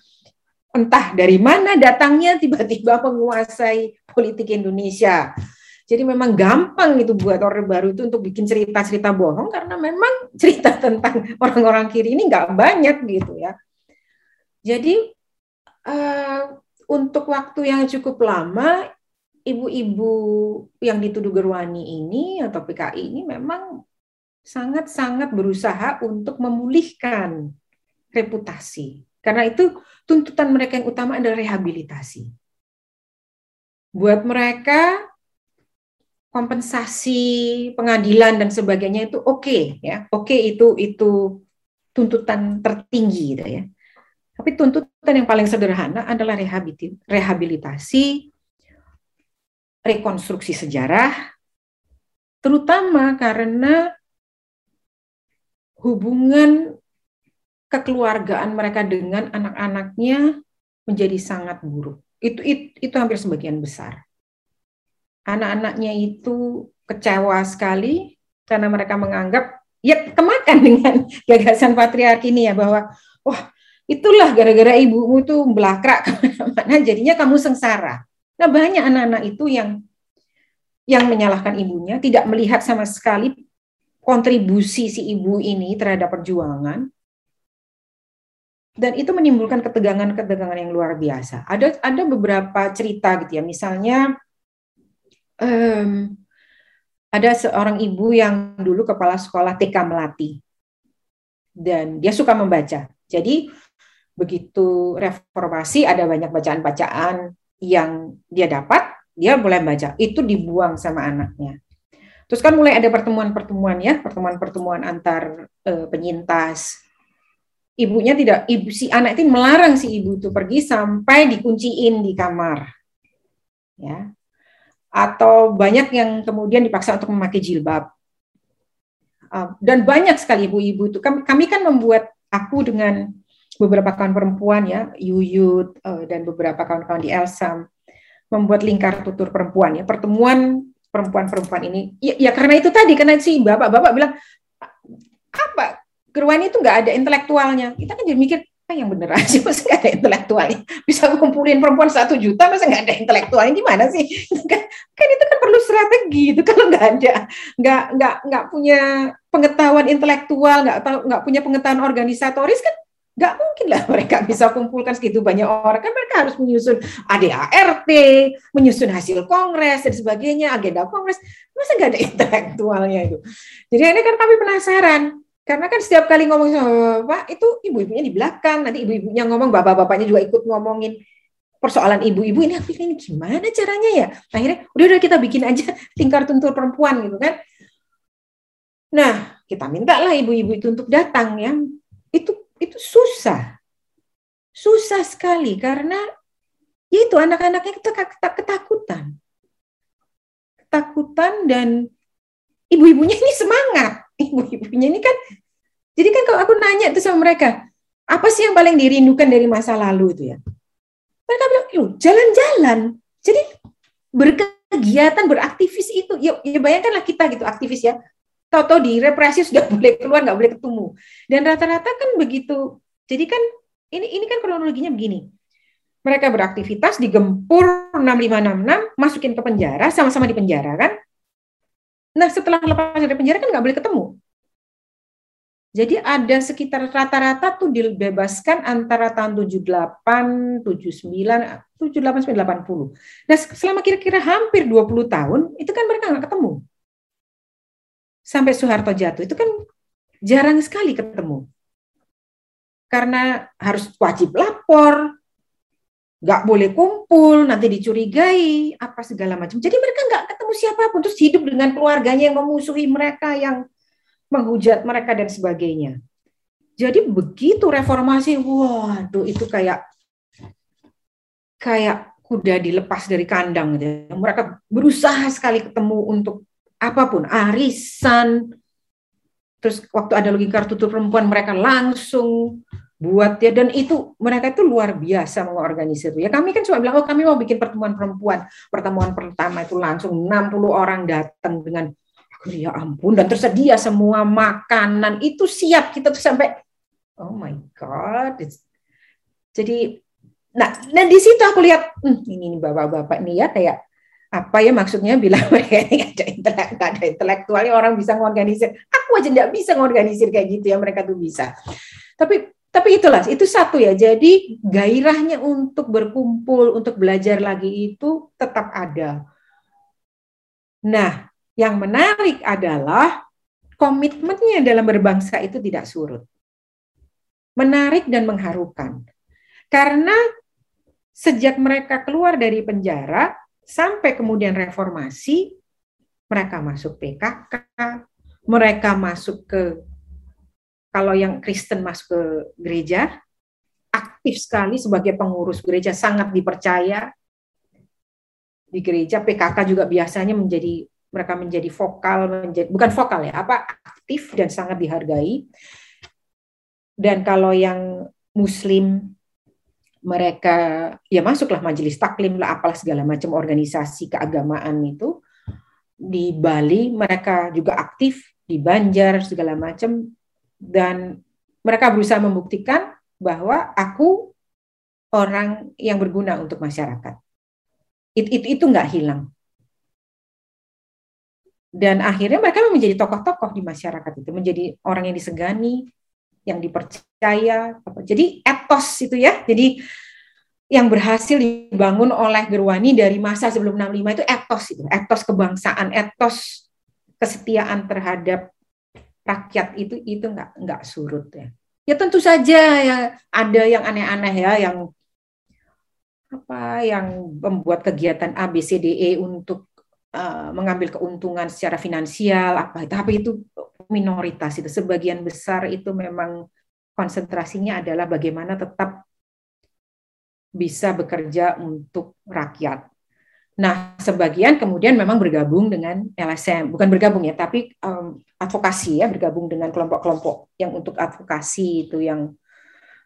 entah dari mana datangnya tiba-tiba menguasai politik Indonesia. Jadi memang gampang itu buat Orde Baru itu untuk bikin cerita-cerita bohong karena memang cerita tentang orang-orang kiri ini nggak banyak gitu ya. Jadi uh, untuk waktu yang cukup lama ibu-ibu yang dituduh Gerwani ini atau PKI ini memang sangat-sangat berusaha untuk memulihkan reputasi karena itu tuntutan mereka yang utama adalah rehabilitasi. Buat mereka kompensasi, pengadilan dan sebagainya itu oke okay, ya. Oke okay, itu itu tuntutan tertinggi gitu ya. Tapi tuntutan yang paling sederhana adalah rehabilitasi, rekonstruksi sejarah, terutama karena hubungan kekeluargaan mereka dengan anak-anaknya menjadi sangat buruk. Itu, itu itu hampir sebagian besar. Anak-anaknya itu kecewa sekali karena mereka menganggap ya kemakan dengan gagasan patriarki ini ya bahwa wah itulah gara-gara ibumu itu belakrak ke mana-mana jadinya kamu sengsara. Nah banyak anak-anak itu yang yang menyalahkan ibunya tidak melihat sama sekali kontribusi si ibu ini terhadap perjuangan dan itu menimbulkan ketegangan-ketegangan yang luar biasa. Ada ada beberapa cerita gitu ya, misalnya um, ada seorang ibu yang dulu kepala sekolah TK Melati dan dia suka membaca. Jadi begitu reformasi ada banyak bacaan-bacaan yang dia dapat, dia mulai baca. Itu dibuang sama anaknya. Terus kan mulai ada pertemuan-pertemuan ya, pertemuan-pertemuan antar uh, penyintas, ibunya tidak ibu si anak itu melarang si ibu itu pergi sampai dikunciin di kamar. Ya. Atau banyak yang kemudian dipaksa untuk memakai jilbab. Uh, dan banyak sekali ibu-ibu itu. Kami, kami kan membuat aku dengan beberapa kawan perempuan ya Yuyut uh, dan beberapa kawan-kawan di Elsam membuat lingkar tutur perempuan ya. Pertemuan perempuan-perempuan ini ya, ya karena itu tadi karena si bapak-bapak bilang apa? Gerwani itu nggak ada intelektualnya. Kita kan jadi mikir, yang bener aja masa nggak ada intelektualnya? Bisa ngumpulin perempuan satu juta masa nggak ada intelektualnya? Gimana sih? Kan, kan itu kan perlu strategi itu kalau nggak ada nggak nggak nggak punya pengetahuan intelektual nggak tahu nggak punya pengetahuan organisatoris kan nggak mungkin lah mereka bisa kumpulkan segitu banyak orang kan mereka harus menyusun ADART menyusun hasil kongres dan sebagainya agenda kongres masa nggak ada intelektualnya itu jadi ini kan kami penasaran karena kan setiap kali ngomong sama bapak itu ibu-ibunya di belakang, nanti ibu-ibunya ngomong, bapak-bapaknya juga ikut ngomongin persoalan ibu-ibu ini ini gimana caranya ya? Akhirnya udah udah kita bikin aja tingkar tuntur perempuan gitu kan. Nah, kita minta lah ibu-ibu itu untuk datang ya. Itu itu susah. Susah sekali karena ya itu anak-anaknya ketakutan. Ketakutan dan ibu-ibunya ini semangat. Ibu-ibunya ini kan jadi kan kalau aku nanya itu sama mereka apa sih yang paling dirindukan dari masa lalu? Itu ya. Mereka bilang jalan-jalan. Jadi berkegiatan beraktivis itu ya, ya bayangkanlah kita gitu aktivis ya tahu-tahu di represi sudah boleh keluar nggak boleh ketemu dan rata-rata kan begitu jadi kan ini ini kan kronologinya begini mereka beraktivitas digempur 6566 masukin ke penjara sama-sama di penjara kan Nah, setelah lepas dari penjara kan nggak boleh ketemu. Jadi ada sekitar rata-rata tuh dibebaskan antara tahun 78, 79, 78, 80. Nah, selama kira-kira hampir 20 tahun, itu kan mereka nggak ketemu. Sampai Soeharto jatuh, itu kan jarang sekali ketemu. Karena harus wajib lapor, nggak boleh kumpul, nanti dicurigai, apa segala macam. Jadi mereka nggak ketemu siapa pun, terus hidup dengan keluarganya yang memusuhi mereka, yang menghujat mereka dan sebagainya. Jadi begitu reformasi, waduh itu kayak kayak kuda dilepas dari kandang. Mereka berusaha sekali ketemu untuk apa pun, arisan. Terus waktu ada logika kartu perempuan mereka langsung buat ya dan itu mereka itu luar biasa mengorganisir ya kami kan cuma bilang oh kami mau bikin pertemuan perempuan. Pertemuan pertama itu langsung 60 orang datang dengan ya ampun dan tersedia semua makanan. Itu siap kita tuh sampai oh my god. It's, jadi nah dan di situ aku lihat hm, ini bapak-bapak nih ya kayak apa ya maksudnya bilang mereka ini ada intelek ada intelektualnya orang bisa mengorganisir aku aja nggak bisa mengorganisir kayak gitu ya mereka tuh bisa tapi tapi itulah, itu satu ya. Jadi gairahnya untuk berkumpul, untuk belajar lagi itu tetap ada. Nah, yang menarik adalah komitmennya dalam berbangsa itu tidak surut. Menarik dan mengharukan. Karena sejak mereka keluar dari penjara sampai kemudian reformasi, mereka masuk PKK, mereka masuk ke kalau yang Kristen masuk ke gereja, aktif sekali sebagai pengurus gereja, sangat dipercaya di gereja. PKK juga biasanya menjadi mereka menjadi vokal, menjadi, bukan vokal ya, apa aktif dan sangat dihargai. Dan kalau yang Muslim mereka ya masuklah majelis taklim lah apalah segala macam organisasi keagamaan itu di Bali mereka juga aktif di Banjar segala macam dan mereka berusaha membuktikan bahwa aku orang yang berguna untuk masyarakat. Itu itu, itu nggak hilang. Dan akhirnya mereka menjadi tokoh-tokoh di masyarakat itu, menjadi orang yang disegani, yang dipercaya. Jadi etos itu ya. Jadi yang berhasil dibangun oleh Gerwani dari masa sebelum 65 itu etos itu, etos kebangsaan, etos kesetiaan terhadap rakyat itu itu nggak nggak surut ya. Ya tentu saja ya ada yang aneh-aneh ya yang apa yang membuat kegiatan ABCDE untuk uh, mengambil keuntungan secara finansial apa tapi itu minoritas itu sebagian besar itu memang konsentrasinya adalah bagaimana tetap bisa bekerja untuk rakyat Nah, sebagian kemudian memang bergabung dengan LSM, bukan bergabung ya, tapi um, advokasi ya, bergabung dengan kelompok-kelompok yang untuk advokasi itu yang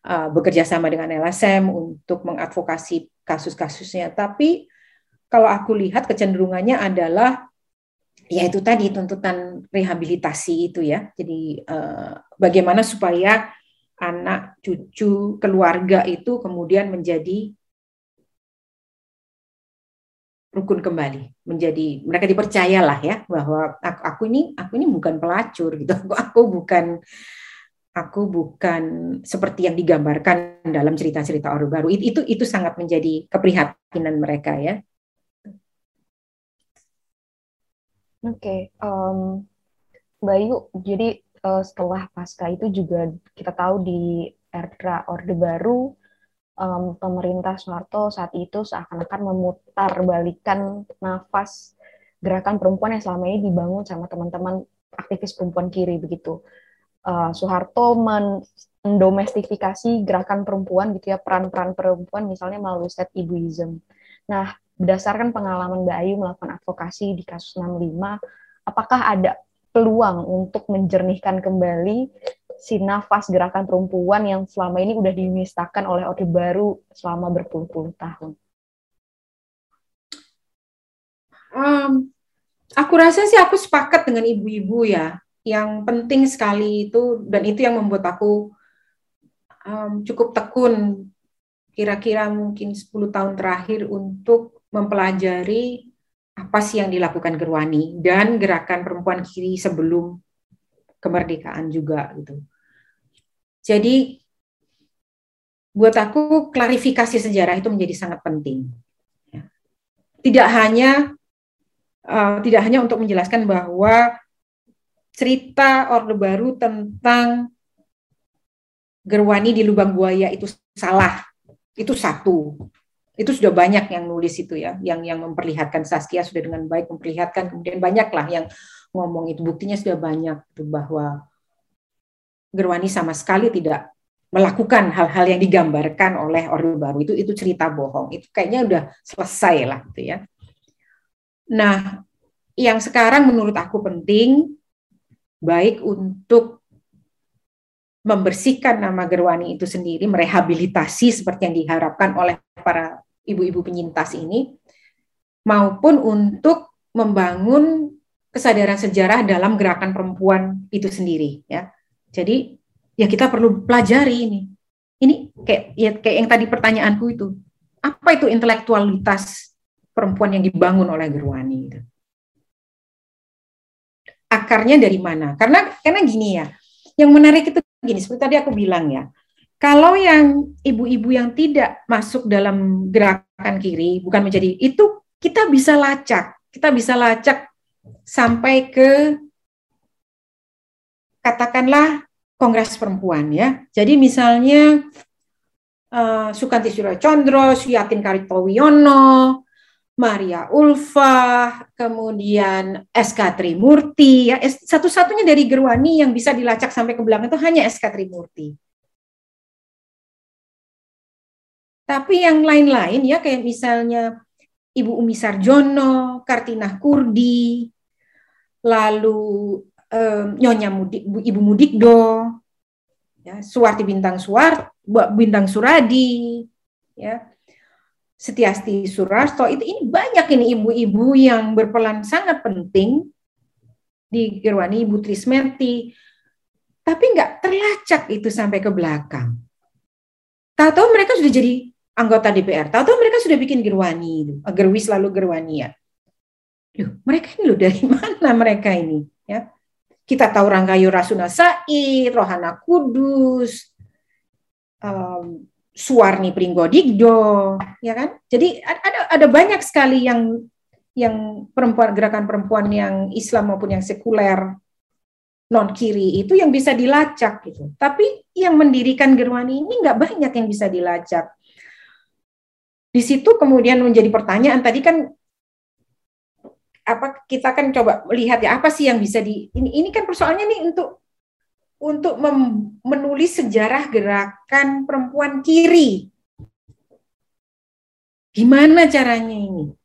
uh, bekerja sama dengan LSM untuk mengadvokasi kasus-kasusnya. Tapi kalau aku lihat kecenderungannya adalah ya itu tadi tuntutan rehabilitasi itu ya. Jadi uh, bagaimana supaya anak cucu, keluarga itu kemudian menjadi rukun kembali menjadi mereka dipercayalah ya bahwa aku, aku ini aku ini bukan pelacur gitu. Aku, aku bukan aku bukan seperti yang digambarkan dalam cerita-cerita Orde Baru. Itu, itu itu sangat menjadi keprihatinan mereka ya. Oke okay, um, Bayu jadi uh, setelah pasca itu juga kita tahu di era Orde Baru um, pemerintah Soeharto saat itu seakan-akan memutar balikan nafas gerakan perempuan yang selama ini dibangun sama teman-teman aktivis perempuan kiri begitu. Uh, Soeharto mendomestifikasi gerakan perempuan gitu ya peran-peran perempuan misalnya melalui set ibuism. Nah, berdasarkan pengalaman Mbak Ayu melakukan advokasi di kasus 65, apakah ada peluang untuk menjernihkan kembali si nafas gerakan perempuan yang selama ini udah dimistakan oleh Orde Baru selama berpuluh-puluh tahun? Um, aku rasa sih aku sepakat dengan ibu-ibu ya. Yang penting sekali itu dan itu yang membuat aku um, cukup tekun kira-kira mungkin 10 tahun terakhir untuk mempelajari apa sih yang dilakukan Gerwani dan gerakan perempuan kiri sebelum kemerdekaan juga gitu. Jadi buat aku klarifikasi sejarah itu menjadi sangat penting. Ya. Tidak hanya uh, tidak hanya untuk menjelaskan bahwa cerita Orde Baru tentang Gerwani di lubang buaya itu salah. Itu satu. Itu sudah banyak yang nulis itu ya, yang yang memperlihatkan Saskia sudah dengan baik memperlihatkan, kemudian banyaklah yang ngomong itu. Buktinya sudah banyak tuh bahwa Gerwani sama sekali tidak melakukan hal-hal yang digambarkan oleh Orde Baru. Itu itu cerita bohong. Itu kayaknya udah selesai lah gitu ya. Nah, yang sekarang menurut aku penting baik untuk membersihkan nama Gerwani itu sendiri, merehabilitasi seperti yang diharapkan oleh para ibu-ibu penyintas ini, maupun untuk membangun kesadaran sejarah dalam gerakan perempuan itu sendiri ya. Jadi ya kita perlu pelajari ini. Ini kayak ya kayak yang tadi pertanyaanku itu. Apa itu intelektualitas perempuan yang dibangun oleh Gerwani itu? Akarnya dari mana? Karena karena gini ya. Yang menarik itu gini, seperti tadi aku bilang ya. Kalau yang ibu-ibu yang tidak masuk dalam gerakan kiri, bukan menjadi itu kita bisa lacak, kita bisa lacak sampai ke katakanlah Kongres Perempuan ya. Jadi misalnya uh, Sukanti Suracondro, Suyatin Karitowiyono, Maria Ulfa, kemudian SK Trimurti, ya satu-satunya dari Gerwani yang bisa dilacak sampai ke belakang itu hanya SK Trimurti. Tapi yang lain-lain ya kayak misalnya Ibu Umi Sarjono, Kartina Kurdi, lalu um, Nyonya Mudik, Ibu Mudikdo, ya, Suwarti Bintang Suwar, Bintang Suradi, ya, Setiasti Surasto itu ini banyak ini ibu-ibu yang berperan sangat penting di Gerwani Ibu Trismeti, tapi nggak terlacak itu sampai ke belakang. Tahu-tahu mereka sudah jadi anggota DPR, tahu-tahu mereka sudah bikin Gerwani, Gerwis lalu Gerwani ya. Loh, mereka ini loh dari mana mereka ini? Ya, kita tahu Ranggayu Rasuna Said, Rohana Kudus, um, Suwarni Pringgodigdo, ya kan? Jadi ada ada banyak sekali yang yang perempuan gerakan perempuan yang Islam maupun yang sekuler non kiri itu yang bisa dilacak gitu. Tapi yang mendirikan Gerwani ini nggak banyak yang bisa dilacak. Di situ kemudian menjadi pertanyaan tadi kan apa kita kan coba melihat ya apa sih yang bisa di ini ini kan persoalannya nih untuk untuk mem, menulis sejarah gerakan perempuan kiri. Gimana caranya ini?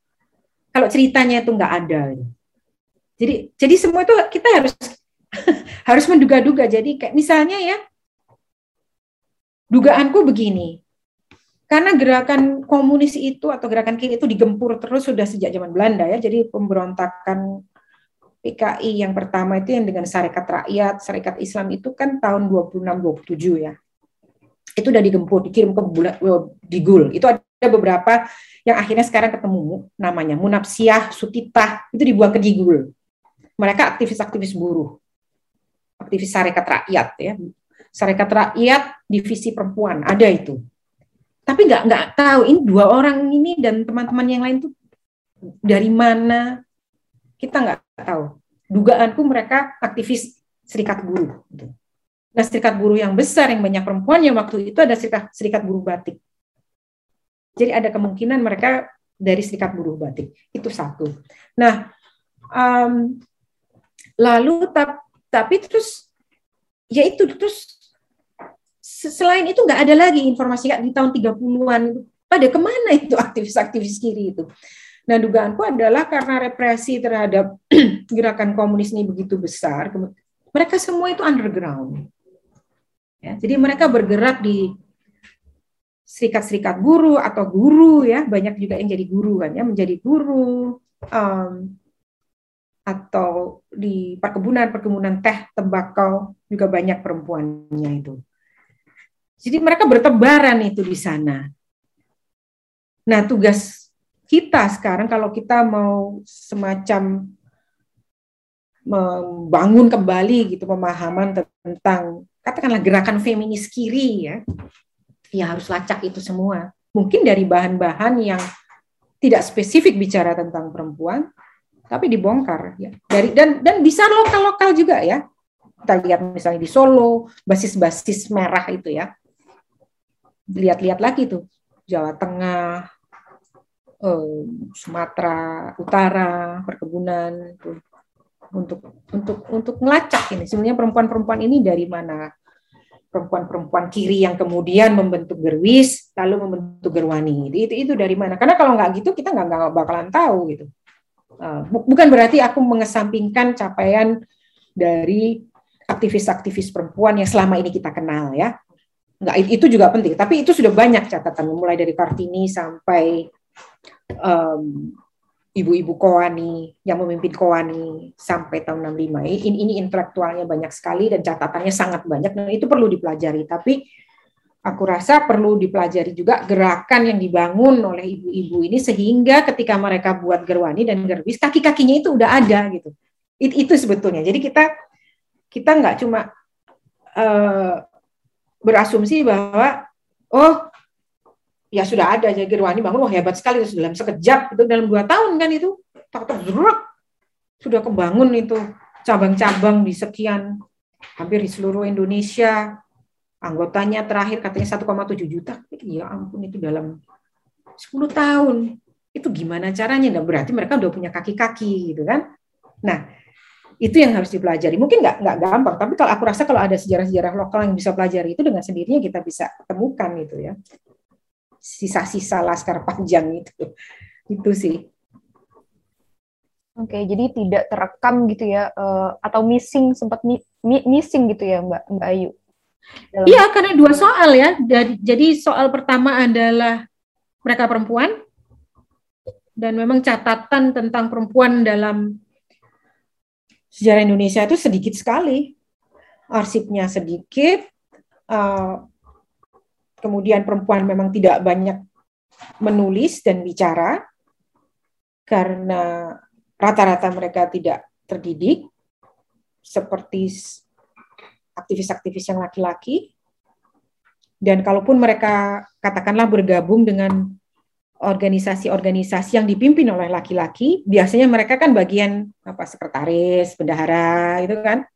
Kalau ceritanya itu nggak ada. Jadi jadi semua itu kita harus harus menduga-duga. Jadi kayak misalnya ya dugaanku begini. Karena gerakan komunis itu atau gerakan kiri itu digempur terus sudah sejak zaman Belanda ya. Jadi pemberontakan PKI yang pertama itu yang dengan Sarekat Rakyat, Sarekat Islam itu kan tahun 26-27 ya. itu udah digempur, dikirim ke bulan di Gul. Itu ada beberapa yang akhirnya sekarang ketemu namanya Munapsiah Sutita itu dibuang ke Digul. Mereka aktivis-aktivis buruh, aktivis syarikat rakyat ya, syarikat rakyat divisi perempuan ada itu. Tapi nggak nggak tahu ini dua orang ini dan teman-teman yang lain tuh dari mana kita nggak tahu. Dugaanku mereka aktivis serikat buruh. Gitu. Nah, serikat buruh yang besar yang banyak perempuan yang waktu itu ada serikat serikat buruh batik. Jadi ada kemungkinan mereka dari serikat buruh batik. Itu satu. Nah, um, lalu tap, tapi terus ya itu terus selain itu nggak ada lagi informasi di tahun 30-an itu pada ke mana itu aktivis-aktivis kiri itu. Nah, dugaanku adalah karena represi terhadap gerakan komunis ini begitu besar, mereka semua itu underground. Ya, jadi mereka bergerak di serikat-serikat guru atau guru ya, banyak juga yang jadi guru kan ya, menjadi guru um, atau di perkebunan-perkebunan teh, tembakau juga banyak perempuannya itu. Jadi mereka bertebaran itu di sana. Nah, tugas kita sekarang kalau kita mau semacam membangun kembali gitu pemahaman tentang katakanlah gerakan feminis kiri ya, ya harus lacak itu semua. Mungkin dari bahan-bahan yang tidak spesifik bicara tentang perempuan, tapi dibongkar ya. Dari dan dan bisa lokal-lokal juga ya. Kita lihat misalnya di Solo, basis-basis merah itu ya. Lihat-lihat lagi tuh. Jawa Tengah, eh, Sumatera Utara, perkebunan tuh. Untuk untuk untuk melacak ini. Sebenarnya perempuan-perempuan ini dari mana? Perempuan-perempuan kiri yang kemudian membentuk gerwis lalu membentuk gerwani. Itu itu dari mana? Karena kalau nggak gitu kita nggak nggak bakalan tahu gitu. Uh, bukan berarti aku mengesampingkan capaian dari aktivis-aktivis perempuan yang selama ini kita kenal ya nggak itu juga penting. Tapi itu sudah banyak catatan mulai dari kartini sampai um, ibu-ibu Koani yang memimpin Koani sampai tahun 65 ini, ini intelektualnya banyak sekali dan catatannya sangat banyak. Dan itu perlu dipelajari. Tapi aku rasa perlu dipelajari juga gerakan yang dibangun oleh ibu-ibu ini sehingga ketika mereka buat gerwani dan gerbis kaki-kakinya itu udah ada gitu. It, itu sebetulnya. Jadi kita kita nggak cuma uh, berasumsi bahwa oh ya sudah ada jadi Gerwani bangun wah hebat sekali dalam sekejap itu dalam dua tahun kan itu. Tak sudah kebangun itu cabang-cabang di sekian hampir di seluruh Indonesia. Anggotanya terakhir katanya 1,7 juta. Ya ampun itu dalam 10 tahun. Itu gimana caranya? Nah berarti mereka udah punya kaki-kaki gitu kan? Nah itu yang harus dipelajari mungkin nggak nggak gampang tapi kalau aku rasa kalau ada sejarah-sejarah lokal yang bisa pelajari itu dengan sendirinya kita bisa temukan itu ya sisa-sisa laskar panjang itu. Itu sih. Oke, jadi tidak terekam gitu ya, uh, atau missing sempat mi missing gitu ya, Mbak Mbak Ayu. Iya, karena dua soal ya. Jadi soal pertama adalah mereka perempuan, dan memang catatan tentang perempuan dalam sejarah Indonesia itu sedikit sekali, arsipnya sedikit, uh, kemudian perempuan memang tidak banyak menulis dan bicara karena rata-rata mereka tidak terdidik seperti aktivis-aktivis yang laki-laki. Dan kalaupun mereka katakanlah bergabung dengan organisasi-organisasi yang dipimpin oleh laki-laki biasanya mereka kan bagian apa sekretaris bendahara itu kan?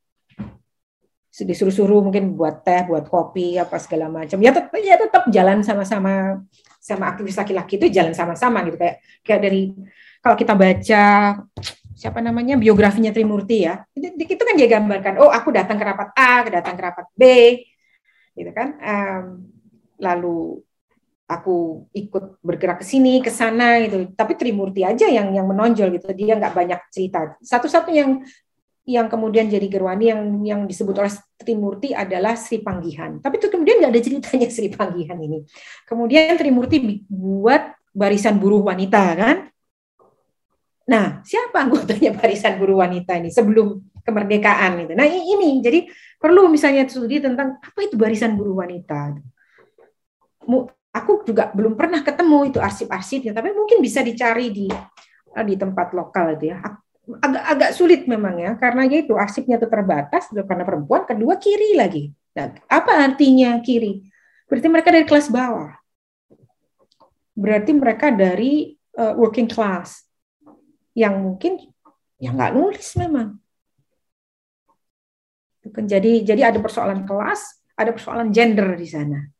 Disuruh-suruh mungkin buat teh, buat kopi, apa segala macam. Ya tetap ya tetap jalan sama-sama sama aktivis laki-laki itu jalan sama-sama gitu. Kayak kayak dari kalau kita baca siapa namanya biografinya Trimurti ya. Itu, itu kan dia gambarkan oh aku datang ke rapat A datang ke rapat B gitu kan? Um, lalu aku ikut bergerak ke sini ke sana gitu tapi Trimurti aja yang yang menonjol gitu dia nggak banyak cerita satu-satu yang yang kemudian jadi Gerwani yang yang disebut oleh Trimurti adalah Sri Panggihan. Tapi itu kemudian nggak ada ceritanya Sri Panggihan ini. Kemudian Trimurti buat barisan buruh wanita kan. Nah, siapa anggotanya barisan buruh wanita ini sebelum kemerdekaan itu? Nah, ini jadi perlu misalnya studi tentang apa itu barisan buruh wanita. Aku juga belum pernah ketemu itu arsip-arsipnya, tapi mungkin bisa dicari di eh, di tempat lokal itu ya. Agak agak sulit memang ya, karena ya itu arsipnya itu terbatas karena perempuan, kedua kiri lagi. Nah, apa artinya kiri? Berarti mereka dari kelas bawah. Berarti mereka dari uh, working class yang mungkin ya nggak nulis memang. Kan jadi jadi ada persoalan kelas, ada persoalan gender di sana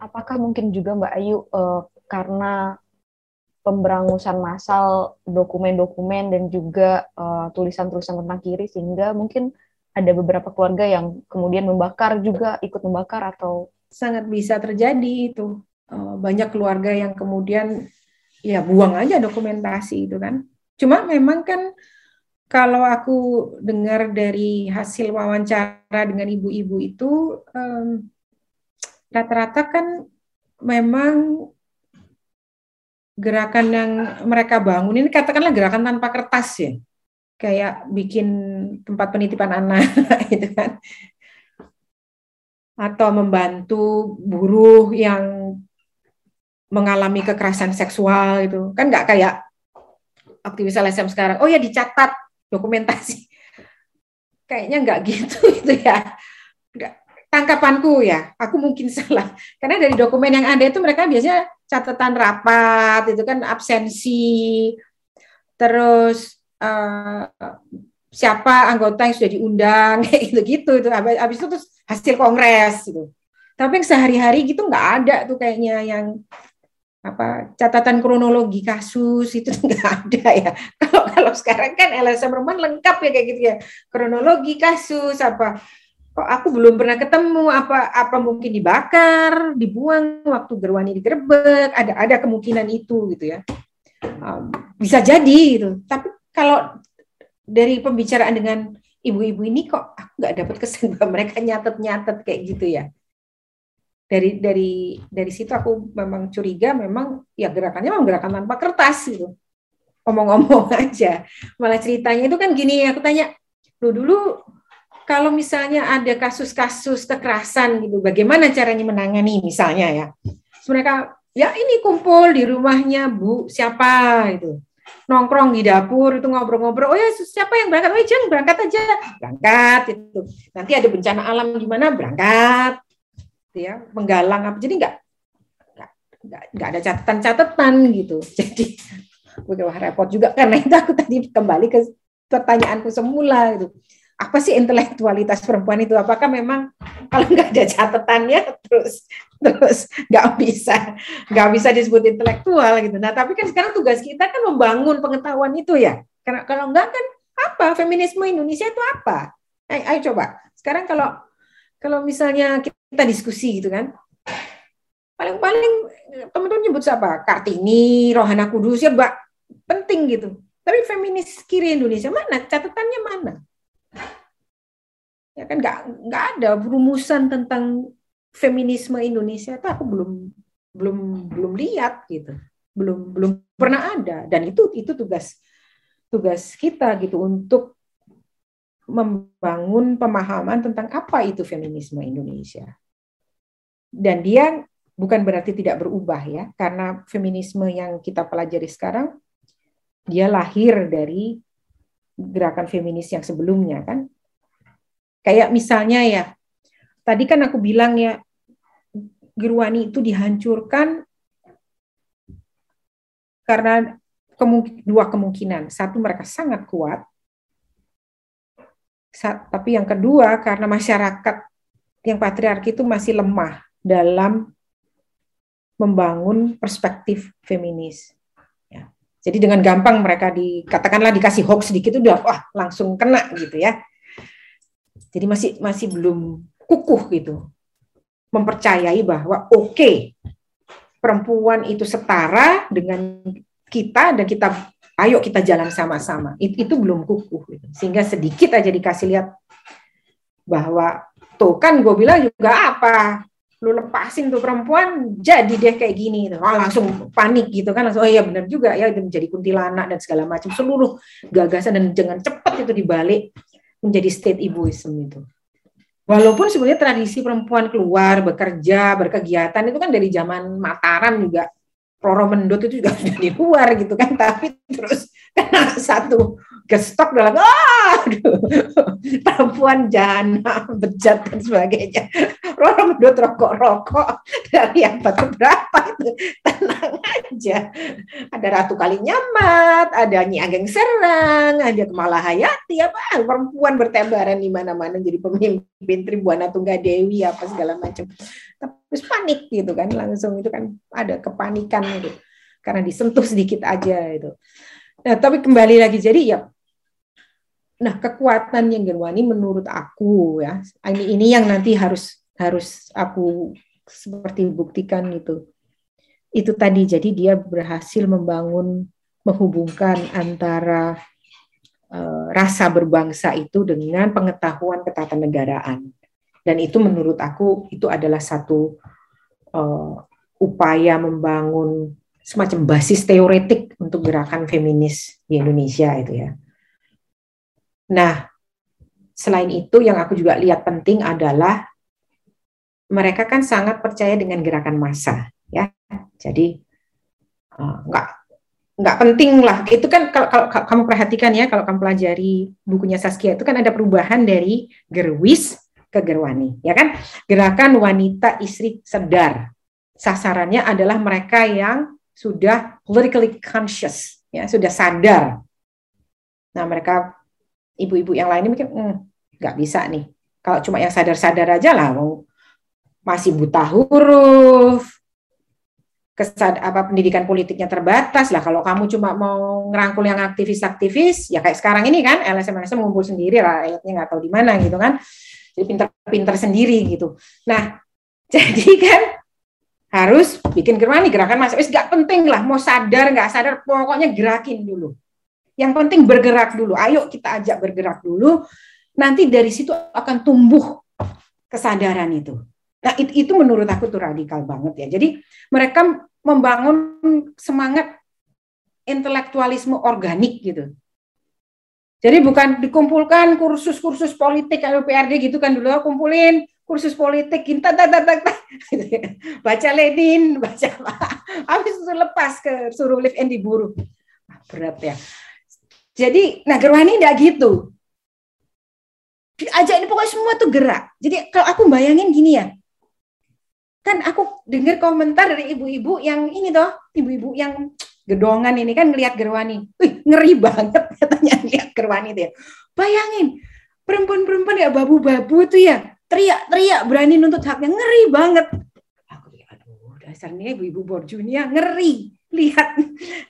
apakah mungkin juga Mbak Ayu uh, karena pemberangusan massal dokumen-dokumen dan juga tulisan tulisan-tulisan tentang kiri sehingga mungkin ada beberapa keluarga yang kemudian membakar juga ikut membakar atau? Sangat bisa terjadi itu. Uh, banyak keluarga yang kemudian ya buang aja dokumentasi itu kan. Cuma memang kan kalau aku dengar dari hasil wawancara dengan ibu-ibu itu um, rata-rata kan memang gerakan yang mereka bangun ini katakanlah gerakan tanpa kertas ya. Kayak bikin tempat penitipan anak gitu kan. Atau membantu buruh yang mengalami kekerasan seksual itu kan nggak kayak aktivis LSM sekarang oh ya dicatat dokumentasi. Kayaknya nggak gitu itu ya. Nggak tangkapanku ya, aku mungkin salah. Karena dari dokumen yang ada itu mereka biasanya catatan rapat, itu kan absensi, terus uh, siapa anggota yang sudah diundang, kayak gitu-gitu. Itu habis itu terus hasil kongres gitu. Tapi yang sehari-hari gitu nggak ada tuh kayaknya yang apa catatan kronologi kasus itu nggak ada ya. Kalau kalau sekarang kan LSM Roman lengkap ya kayak gitu ya. Kronologi kasus apa kok aku belum pernah ketemu apa apa mungkin dibakar dibuang waktu Gerwani digerebek ada ada kemungkinan itu gitu ya. Um, bisa jadi gitu. Tapi kalau dari pembicaraan dengan ibu-ibu ini kok aku nggak dapat kesan bahwa mereka nyatet-nyatet kayak gitu ya. Dari dari dari situ aku memang curiga memang ya gerakannya memang gerakan tanpa kertas gitu. Omong-omong aja. Malah ceritanya itu kan gini aku tanya lu dulu kalau misalnya ada kasus-kasus kekerasan gitu, bagaimana caranya menangani misalnya ya? Mereka ya ini kumpul di rumahnya Bu. Siapa? Itu nongkrong di dapur itu ngobrol-ngobrol oh ya siapa yang berangkat? Oh jangan berangkat aja. Berangkat itu nanti ada bencana alam gimana berangkat. Gitu ya menggalang apa. Jadi nggak nggak ada catatan-catatan gitu. Jadi wah repot juga karena itu aku tadi kembali ke pertanyaanku semula gitu apa sih intelektualitas perempuan itu? Apakah memang kalau nggak ada catatannya terus terus nggak bisa nggak bisa disebut intelektual gitu. Nah tapi kan sekarang tugas kita kan membangun pengetahuan itu ya. Karena kalau nggak kan apa feminisme Indonesia itu apa? Ayo, ayo coba. Sekarang kalau kalau misalnya kita diskusi gitu kan, paling-paling teman-teman nyebut siapa? Kartini, Rohana Kudus ya, mbak penting gitu. Tapi feminis kiri Indonesia mana? Catatannya mana? Ya kan nggak nggak ada rumusan tentang feminisme Indonesia itu aku belum belum belum lihat gitu. Belum belum pernah ada. Dan itu itu tugas tugas kita gitu untuk membangun pemahaman tentang apa itu feminisme Indonesia. Dan dia bukan berarti tidak berubah ya karena feminisme yang kita pelajari sekarang dia lahir dari gerakan feminis yang sebelumnya kan Kayak misalnya ya, tadi kan aku bilang ya, Girwani itu dihancurkan karena kemungkin, dua kemungkinan. Satu mereka sangat kuat, tapi yang kedua karena masyarakat yang patriarki itu masih lemah dalam membangun perspektif feminis. Ya. Jadi dengan gampang mereka dikatakanlah dikasih hoax sedikit udah wah langsung kena gitu ya. Jadi masih masih belum kukuh gitu mempercayai bahwa oke okay, perempuan itu setara dengan kita dan kita ayo kita jalan sama-sama. Itu, itu belum kukuh gitu. Sehingga sedikit aja dikasih lihat bahwa tuh kan gue bilang juga apa lu lepasin tuh perempuan jadi deh kayak gini. Oh, langsung panik gitu kan langsung oh iya benar juga ya menjadi kuntilanak dan segala macam seluruh gagasan dan jangan cepat itu dibalik menjadi state ibuism itu. Walaupun sebenarnya tradisi perempuan keluar, bekerja, berkegiatan itu kan dari zaman Mataram juga Roro Mendut itu juga sudah di luar gitu kan, tapi terus kena satu gestok dalam ah! Perempuan jana bejat dan sebagainya. Roro Mendut rokok-rokok. Dari abad berapa itu? Tenang aja. Ada Ratu Kali Nyamat ada Nyi Ageng Serang ada Kemala Hayati. Apa? Perempuan bertebaran di mana-mana jadi pemimpin Tribuana Tunggadewi apa segala macam terus panik gitu kan langsung itu kan ada kepanikan gitu karena disentuh sedikit aja itu nah tapi kembali lagi jadi ya Nah, kekuatan yang Gerwani menurut aku ya, ini ini yang nanti harus harus aku seperti buktikan gitu. Itu tadi jadi dia berhasil membangun menghubungkan antara uh, rasa berbangsa itu dengan pengetahuan ketatanegaraan. Dan itu menurut aku itu adalah satu uh, upaya membangun semacam basis teoretik untuk gerakan feminis di Indonesia itu ya Nah, selain itu yang aku juga lihat penting adalah mereka kan sangat percaya dengan gerakan massa, ya. Jadi uh, nggak nggak penting lah. Itu kan kalau, kalau, kalau kamu perhatikan ya, kalau kamu pelajari bukunya Saskia itu kan ada perubahan dari gerwis ke gerwani, ya kan? Gerakan wanita istri sedar. Sasarannya adalah mereka yang sudah politically conscious, ya sudah sadar. Nah, mereka ibu-ibu yang lainnya mungkin hmm, nggak bisa nih. Kalau cuma yang sadar-sadar aja lah, mau masih buta huruf, kesad apa pendidikan politiknya terbatas lah. Kalau kamu cuma mau ngerangkul yang aktivis-aktivis, ya kayak sekarang ini kan LSM LSM mengumpul sendiri rakyatnya nggak tahu di mana gitu kan. Jadi pinter-pinter sendiri gitu. Nah, jadi kan harus bikin gerakan gerakan masuk. Gak penting lah, mau sadar nggak sadar, pokoknya gerakin dulu. Yang penting bergerak dulu. Ayo kita ajak bergerak dulu. Nanti dari situ akan tumbuh kesadaran itu. Nah, itu, itu menurut aku tuh radikal banget ya. Jadi mereka membangun semangat intelektualisme organik gitu. Jadi bukan dikumpulkan kursus-kursus politik kalau PRD gitu kan dulu kumpulin kursus politik kita tak baca Lenin baca habis itu lepas ke suruh live and diburu. Berat ya. Jadi, nah Gerwani enggak gitu. Diajak ini pokoknya semua tuh gerak. Jadi kalau aku bayangin gini ya, kan aku dengar komentar dari ibu-ibu yang ini toh, ibu-ibu yang gedongan ini kan ngelihat Gerwani. Wih, ngeri banget katanya ngelihat Gerwani itu ya. Bayangin, perempuan-perempuan ya babu-babu tuh ya, teriak-teriak berani nuntut haknya, ngeri banget. Aku aduh, dasarnya ibu-ibu borjunia ngeri. Lihat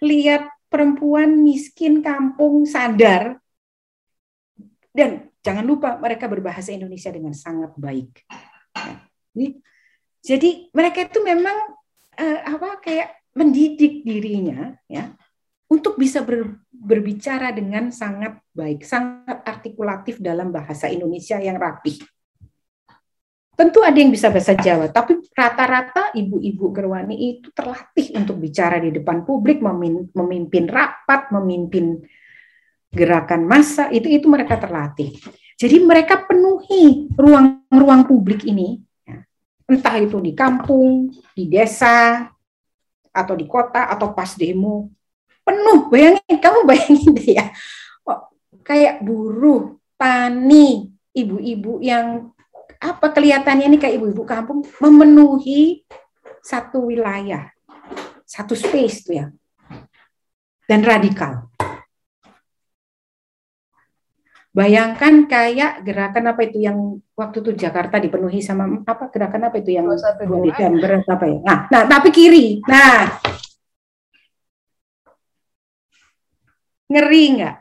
lihat perempuan miskin kampung sadar dan jangan lupa mereka berbahasa Indonesia dengan sangat baik. Jadi mereka itu memang uh, apa kayak mendidik dirinya ya untuk bisa ber, berbicara dengan sangat baik, sangat artikulatif dalam bahasa Indonesia yang rapi. Tentu ada yang bisa bahasa Jawa, tapi rata-rata ibu-ibu Gerwani itu terlatih untuk bicara di depan publik, memimpin rapat, memimpin gerakan massa, itu itu mereka terlatih. Jadi mereka penuhi ruang-ruang publik ini, ya. entah itu di kampung, di desa, atau di kota, atau pas demo, penuh. Bayangin, kamu bayangin deh ya, oh, kayak buruh, tani, ibu-ibu yang apa kelihatannya ini kayak ibu-ibu kampung memenuhi satu wilayah, satu space tuh ya, dan radikal. Bayangkan kayak gerakan apa itu yang waktu itu Jakarta dipenuhi sama apa gerakan apa itu yang Desember apa ya? Nah, nah tapi kiri, nah ngeri nggak?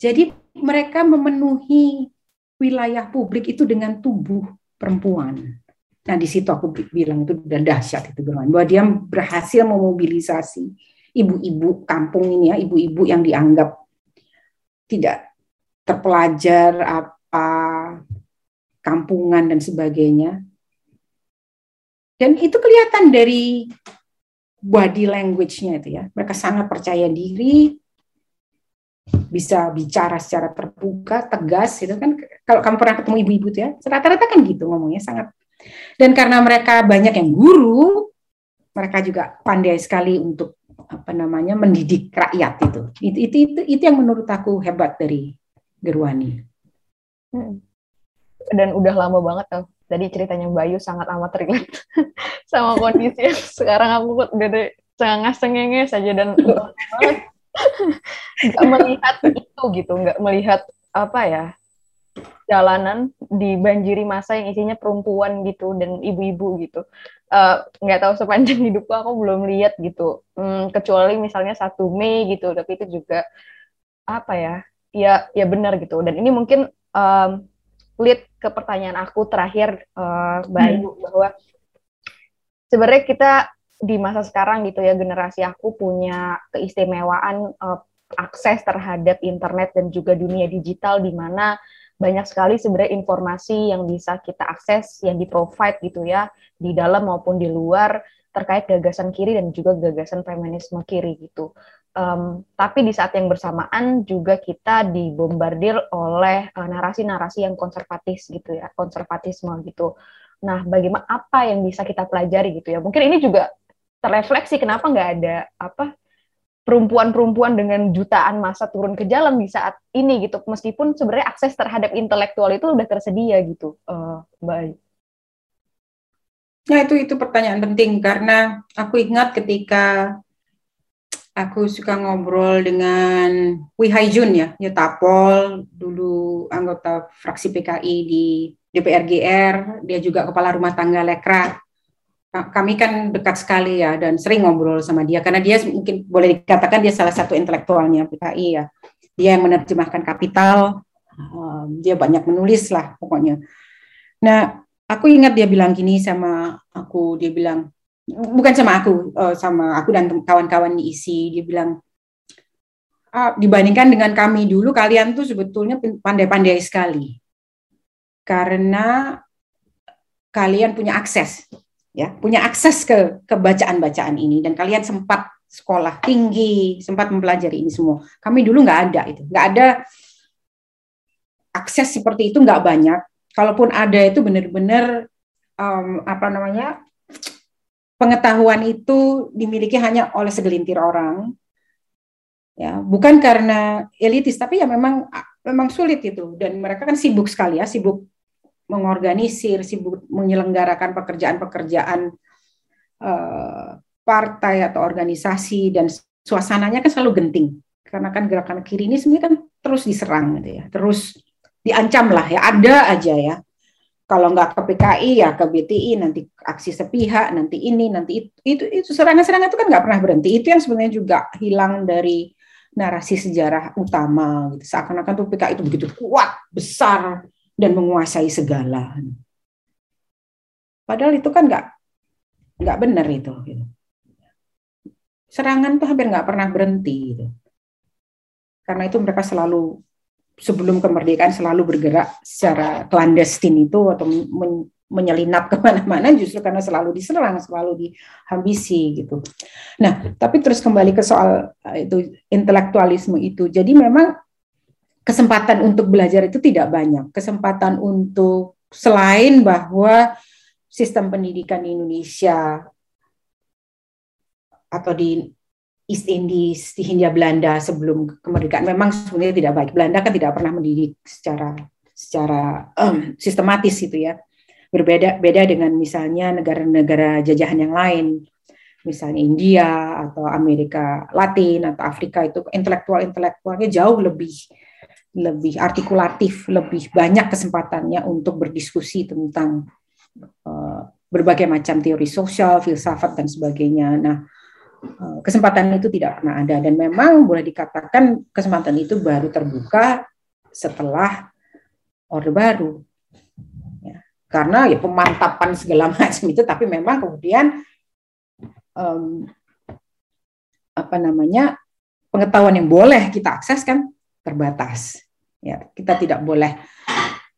Jadi mereka memenuhi wilayah publik itu dengan tubuh perempuan. Nah, di situ aku bilang itu udah dahsyat itu Gerwan, bahwa dia berhasil memobilisasi ibu-ibu kampung ini ya, ibu-ibu yang dianggap tidak terpelajar apa kampungan dan sebagainya. Dan itu kelihatan dari body language-nya itu ya. Mereka sangat percaya diri, bisa bicara secara terbuka, tegas gitu kan. Kalau kamu pernah ketemu ibu-ibu ya, rata-rata kan gitu ngomongnya sangat. Dan karena mereka banyak yang guru, mereka juga pandai sekali untuk apa namanya mendidik rakyat itu. Itu itu itu, itu yang menurut aku hebat dari Gerwani. Hmm. Dan udah lama banget tuh. Tadi ceritanya Bayu sangat amat relate sama kondisi yang sekarang aku udah cengenges cengenges saja dan nggak melihat itu gitu, nggak melihat apa ya jalanan dibanjiri masa yang isinya perempuan gitu dan ibu-ibu gitu eh, nggak uh, tahu sepanjang hidupku aku belum lihat gitu hmm, kecuali misalnya satu Mei gitu tapi itu juga apa ya ya ya benar gitu dan ini mungkin um, lead ke pertanyaan aku terakhir uh, Bayu hmm. bahwa sebenarnya kita di masa sekarang gitu ya generasi aku punya keistimewaan uh, akses terhadap internet dan juga dunia digital di mana banyak sekali sebenarnya informasi yang bisa kita akses yang di provide gitu ya di dalam maupun di luar terkait gagasan kiri dan juga gagasan feminisme kiri gitu. Um, tapi di saat yang bersamaan juga kita dibombardir oleh eh, narasi-narasi uh, yang konservatis gitu ya, konservatisme gitu. Nah, bagaimana apa yang bisa kita pelajari gitu ya? Mungkin ini juga terrefleksi kenapa nggak ada apa perempuan-perempuan dengan jutaan masa turun ke jalan di saat ini gitu, meskipun sebenarnya akses terhadap intelektual itu udah tersedia gitu, uh, baik. Ya itu itu pertanyaan penting karena aku ingat ketika aku suka ngobrol dengan Wi Jun ya, ya Tapol, dulu anggota fraksi PKI di DPR GR, dia juga kepala rumah tangga Lekra. Kami kan dekat sekali ya dan sering ngobrol sama dia karena dia mungkin boleh dikatakan dia salah satu intelektualnya PKI ya. Dia yang menerjemahkan kapital, dia banyak menulis lah pokoknya. Nah, aku ingat dia bilang gini sama aku, dia bilang, bukan sama aku, uh, sama aku dan kawan-kawan di isi, dia bilang uh, dibandingkan dengan kami dulu, kalian tuh sebetulnya pandai-pandai sekali karena kalian punya akses, ya, punya akses ke kebacaan-bacaan ini dan kalian sempat sekolah tinggi, sempat mempelajari ini semua. Kami dulu nggak ada itu, nggak ada akses seperti itu nggak banyak. Kalaupun ada itu benar-benar um, apa namanya pengetahuan itu dimiliki hanya oleh segelintir orang. Ya bukan karena elitis tapi ya memang memang sulit itu. Dan mereka kan sibuk sekali ya sibuk mengorganisir sibuk menyelenggarakan pekerjaan-pekerjaan uh, partai atau organisasi dan suasananya kan selalu genting. Karena kan gerakan kiri ini sebenarnya kan terus diserang gitu ya terus diancam lah ya ada aja ya kalau nggak ke PKI ya ke BTI nanti aksi sepihak nanti ini nanti itu itu, itu serangan-serangan itu kan nggak pernah berhenti itu yang sebenarnya juga hilang dari narasi sejarah utama gitu seakan-akan tuh PKI itu begitu kuat besar dan menguasai segala padahal itu kan nggak nggak benar itu gitu. serangan tuh hampir nggak pernah berhenti gitu. karena itu mereka selalu sebelum kemerdekaan selalu bergerak secara clandestine itu atau men menyelinap ke mana-mana justru karena selalu diserang, selalu dihabisi gitu. Nah, tapi terus kembali ke soal eh, itu intelektualisme itu. Jadi memang kesempatan untuk belajar itu tidak banyak. Kesempatan untuk selain bahwa sistem pendidikan di Indonesia atau di East Indies di Hindia Belanda sebelum kemerdekaan memang sebenarnya tidak baik. Belanda kan tidak pernah mendidik secara secara um, sistematis itu ya. Berbeda beda dengan misalnya negara-negara jajahan yang lain, misalnya India atau Amerika Latin atau Afrika itu intelektual-intelektualnya jauh lebih lebih artikulatif, lebih banyak kesempatannya untuk berdiskusi tentang uh, berbagai macam teori sosial, filsafat dan sebagainya. Nah, kesempatan itu tidak pernah ada dan memang boleh dikatakan kesempatan itu baru terbuka setelah Orde Baru. Ya, karena ya pemantapan segala macam itu, tapi memang kemudian um, apa namanya pengetahuan yang boleh kita akses kan terbatas. Ya, kita tidak boleh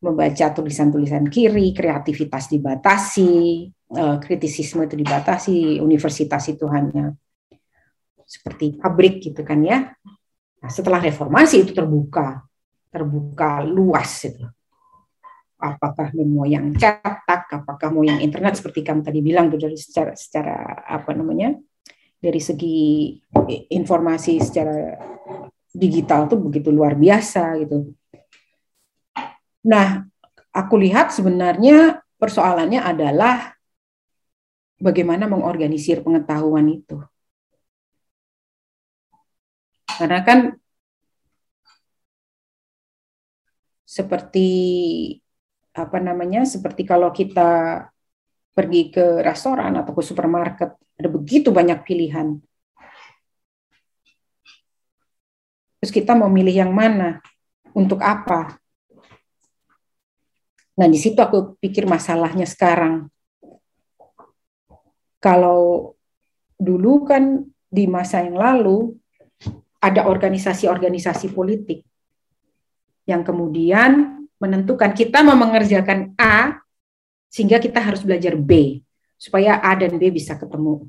membaca tulisan-tulisan kiri, kreativitas dibatasi, eh, kritisisme itu dibatasi, universitas itu hanya seperti pabrik gitu kan ya. Nah, setelah reformasi itu terbuka, terbuka luas itu. Apakah mau yang cetak, apakah mau yang internet seperti kamu tadi bilang dari secara secara apa namanya dari segi informasi secara digital tuh begitu luar biasa gitu. Nah, aku lihat sebenarnya persoalannya adalah bagaimana mengorganisir pengetahuan itu. Karena kan seperti apa namanya? Seperti kalau kita pergi ke restoran atau ke supermarket, ada begitu banyak pilihan. Terus kita mau milih yang mana? Untuk apa? Nah, di situ aku pikir masalahnya sekarang. Kalau dulu kan di masa yang lalu ada organisasi-organisasi politik yang kemudian menentukan kita mau mengerjakan A sehingga kita harus belajar B supaya A dan B bisa ketemu.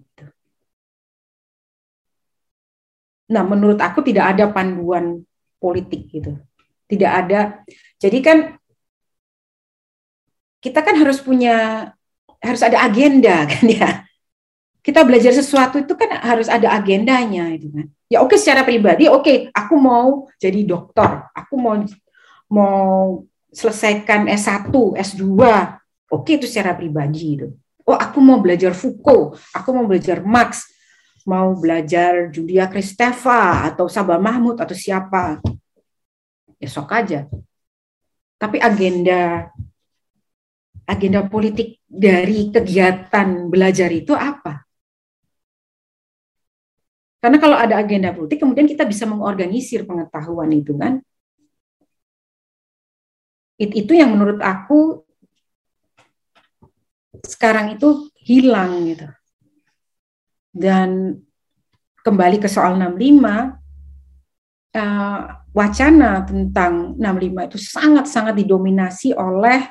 Nah, menurut aku tidak ada panduan politik gitu. Tidak ada. Jadi kan kita kan harus punya harus ada agenda kan ya. Kita belajar sesuatu itu kan harus ada agendanya itu kan. Ya oke secara pribadi oke okay, aku mau jadi dokter aku mau mau selesaikan S1 S2 oke okay, itu secara pribadi itu oh aku mau belajar Foucault aku mau belajar Marx mau belajar Julia Kristeva atau Sabah Mahmud atau siapa. Ya aja. Tapi agenda agenda politik dari kegiatan belajar itu apa karena kalau ada agenda politik, kemudian kita bisa mengorganisir pengetahuan itu kan. It, itu yang menurut aku sekarang itu hilang gitu. Dan kembali ke soal 65, uh, eh, wacana tentang 65 itu sangat-sangat didominasi oleh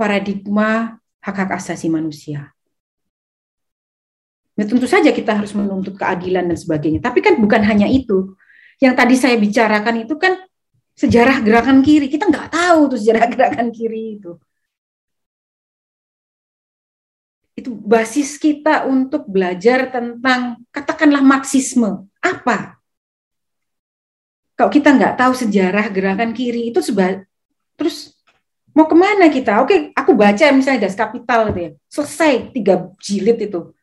paradigma hak-hak asasi manusia. Ya, tentu saja kita harus menuntut keadilan dan sebagainya. Tapi kan bukan hanya itu. Yang tadi saya bicarakan itu kan sejarah gerakan kiri. Kita nggak tahu tuh sejarah gerakan kiri itu. Itu basis kita untuk belajar tentang katakanlah Marxisme. Apa? Kalau kita nggak tahu sejarah gerakan kiri itu seba terus mau ke mana kita? Oke, aku baca misalnya Das Kapital gitu ya. Selesai tiga jilid itu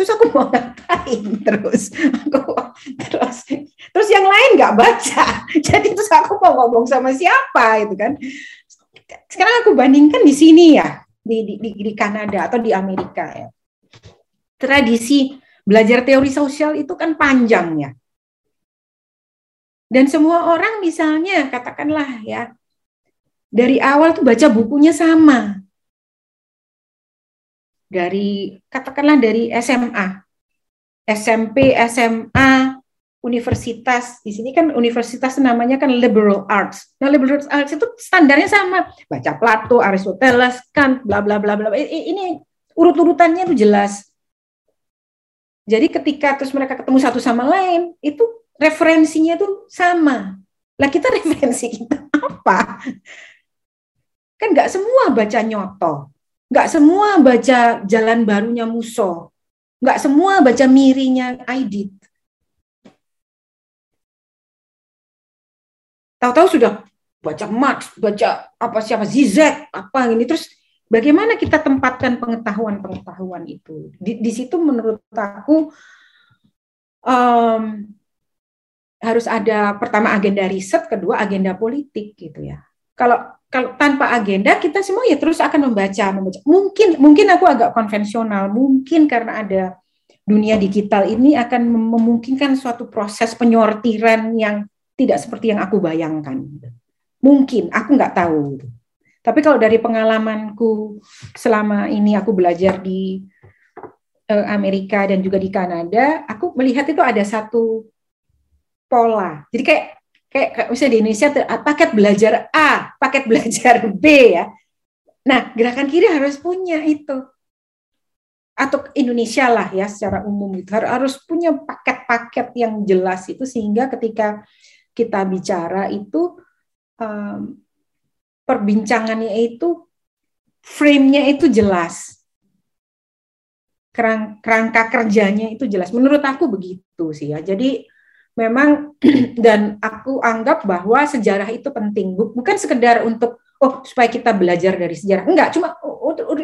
terus aku mau ngapain? Terus aku terus terus yang lain nggak baca. Jadi terus aku mau ngomong sama siapa itu kan. Sekarang aku bandingkan di sini ya di di, di, di Kanada atau di Amerika ya. Tradisi belajar teori sosial itu kan panjang ya. Dan semua orang misalnya katakanlah ya dari awal tuh baca bukunya sama dari katakanlah dari SMA, SMP, SMA, universitas. Di sini kan universitas namanya kan liberal arts. Nah, liberal arts itu standarnya sama. Baca Plato, Aristoteles, Kant, bla bla bla bla. Ini urut-urutannya itu jelas. Jadi ketika terus mereka ketemu satu sama lain, itu referensinya itu sama. Lah kita referensi kita apa? Kan nggak semua baca nyoto. Nggak semua baca jalan barunya Muso. Nggak semua baca mirinya Aidit. Tahu-tahu sudah baca Marx, baca apa siapa Zizek, apa ini terus bagaimana kita tempatkan pengetahuan-pengetahuan itu. Di, di situ menurut aku um, harus ada pertama agenda riset, kedua agenda politik gitu ya. Kalau kalau tanpa agenda kita semua ya terus akan membaca membaca. Mungkin mungkin aku agak konvensional. Mungkin karena ada dunia digital ini akan memungkinkan suatu proses penyortiran yang tidak seperti yang aku bayangkan. Mungkin aku nggak tahu. Tapi kalau dari pengalamanku selama ini aku belajar di uh, Amerika dan juga di Kanada aku melihat itu ada satu pola. Jadi kayak kayak misalnya di Indonesia ah, paket belajar A, paket belajar B ya. Nah, gerakan kiri harus punya itu. atau Indonesia lah ya secara umum itu harus punya paket-paket yang jelas itu sehingga ketika kita bicara itu um, perbincangannya itu frame-nya itu jelas kerangka kerjanya itu jelas menurut aku begitu sih ya jadi memang dan aku anggap bahwa sejarah itu penting bukan sekedar untuk oh supaya kita belajar dari sejarah. Enggak, cuma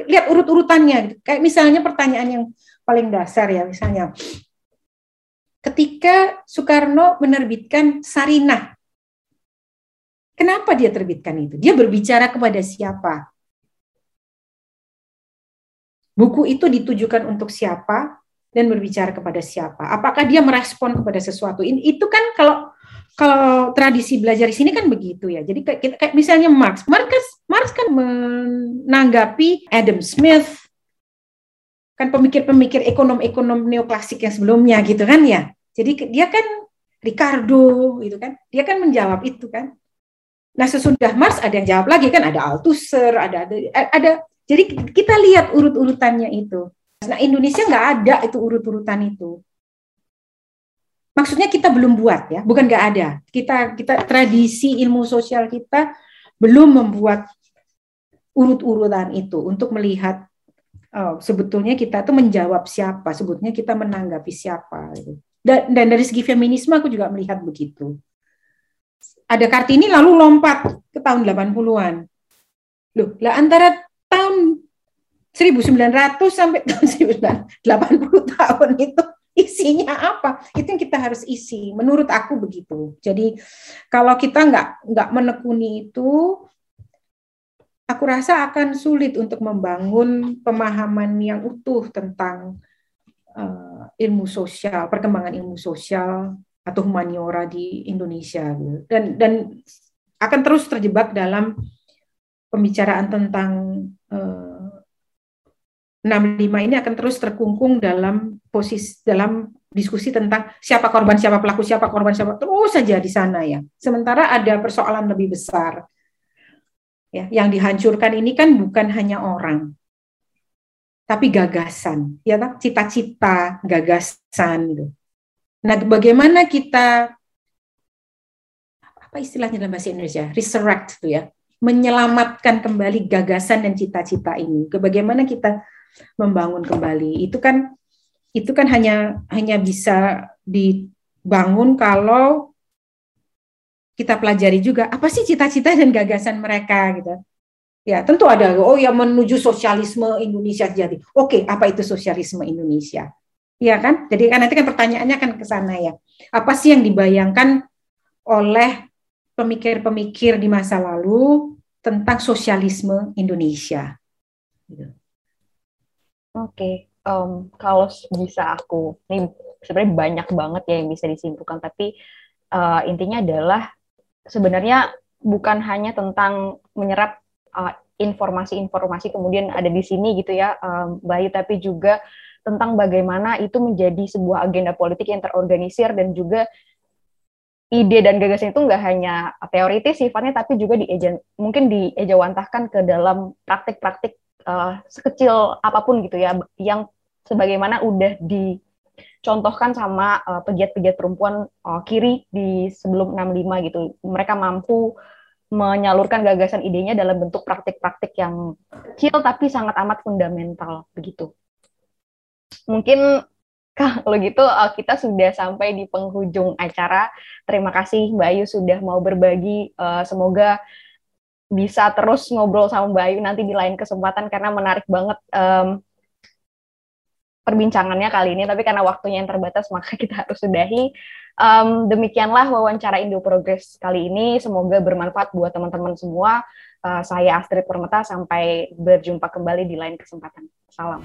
lihat urut-urutannya. Gitu. Kayak misalnya pertanyaan yang paling dasar ya, misalnya ketika Soekarno menerbitkan Sarinah, kenapa dia terbitkan itu? Dia berbicara kepada siapa? Buku itu ditujukan untuk siapa dan berbicara kepada siapa? Apakah dia merespon kepada sesuatu? Itu kan kalau kalau tradisi belajar di sini kan begitu ya. Jadi kayak, kayak misalnya Marx, Marx kan, Marx kan menanggapi Adam Smith, kan pemikir-pemikir ekonom-ekonom neoklasik yang sebelumnya gitu kan ya. Jadi dia kan Ricardo gitu kan, dia kan menjawab itu kan. Nah sesudah Marx ada yang jawab lagi kan, ada Althusser, ada ada ada. Jadi kita lihat urut-urutannya itu. Nah Indonesia nggak ada itu urut-urutan itu maksudnya kita belum buat ya, bukan nggak ada. Kita kita tradisi ilmu sosial kita belum membuat urut-urutan itu untuk melihat oh, sebetulnya kita tuh menjawab siapa, sebetulnya kita menanggapi siapa. Gitu. Dan, dan dari segi feminisme aku juga melihat begitu. Ada Kartini lalu lompat ke tahun 80-an. Loh, lah antara 1900 sampai tahun 1980 tahun itu isinya apa? Itu yang kita harus isi. Menurut aku begitu. Jadi kalau kita nggak nggak menekuni itu aku rasa akan sulit untuk membangun pemahaman yang utuh tentang uh, ilmu sosial perkembangan ilmu sosial atau humaniora di Indonesia. Dan dan akan terus terjebak dalam pembicaraan tentang uh, 65 ini akan terus terkungkung dalam posisi dalam diskusi tentang siapa korban, siapa pelaku, siapa korban, siapa terus saja di sana ya. Sementara ada persoalan lebih besar. Ya, yang dihancurkan ini kan bukan hanya orang, tapi gagasan, ya kan? Cita-cita, gagasan gitu. Nah, bagaimana kita apa istilahnya dalam bahasa Indonesia? Resurrect itu ya. Menyelamatkan kembali gagasan dan cita-cita ini. Bagaimana kita membangun kembali. Itu kan itu kan hanya hanya bisa dibangun kalau kita pelajari juga apa sih cita-cita dan gagasan mereka gitu. Ya, tentu ada oh ya menuju sosialisme Indonesia jadi. Oke, apa itu sosialisme Indonesia? Iya kan? Jadi kan nanti kan pertanyaannya kan ke sana ya. Apa sih yang dibayangkan oleh pemikir-pemikir di masa lalu tentang sosialisme Indonesia? Gitu. Oke, um, kalau bisa aku, ini sebenarnya banyak banget ya yang bisa disimpulkan, tapi uh, intinya adalah sebenarnya bukan hanya tentang menyerap uh, informasi-informasi kemudian ada di sini gitu ya, um, Bayu, tapi juga tentang bagaimana itu menjadi sebuah agenda politik yang terorganisir dan juga ide dan gagasan itu nggak hanya teoritis sifatnya, tapi juga dieja, mungkin diejawantahkan ke dalam praktik-praktik uh, sekecil apa pun gitu ya yang sebagaimana udah dicontohkan sama uh, pegiat-pegiat perempuan uh, kiri di sebelum 65 gitu. Mereka mampu menyalurkan gagasan idenya dalam bentuk praktik-praktik yang kecil tapi sangat amat fundamental begitu. Mungkin kalau gitu kita sudah sampai di penghujung acara. Terima kasih Mbak Ayu sudah mau berbagi. Semoga bisa terus ngobrol sama Mbak Ayu nanti di lain kesempatan karena menarik banget um, perbincangannya kali ini. Tapi karena waktunya yang terbatas maka kita harus sudahi. Um, demikianlah wawancara Indo Progress kali ini. Semoga bermanfaat buat teman-teman semua. Uh, saya Astrid Permeta sampai berjumpa kembali di lain kesempatan. Salam.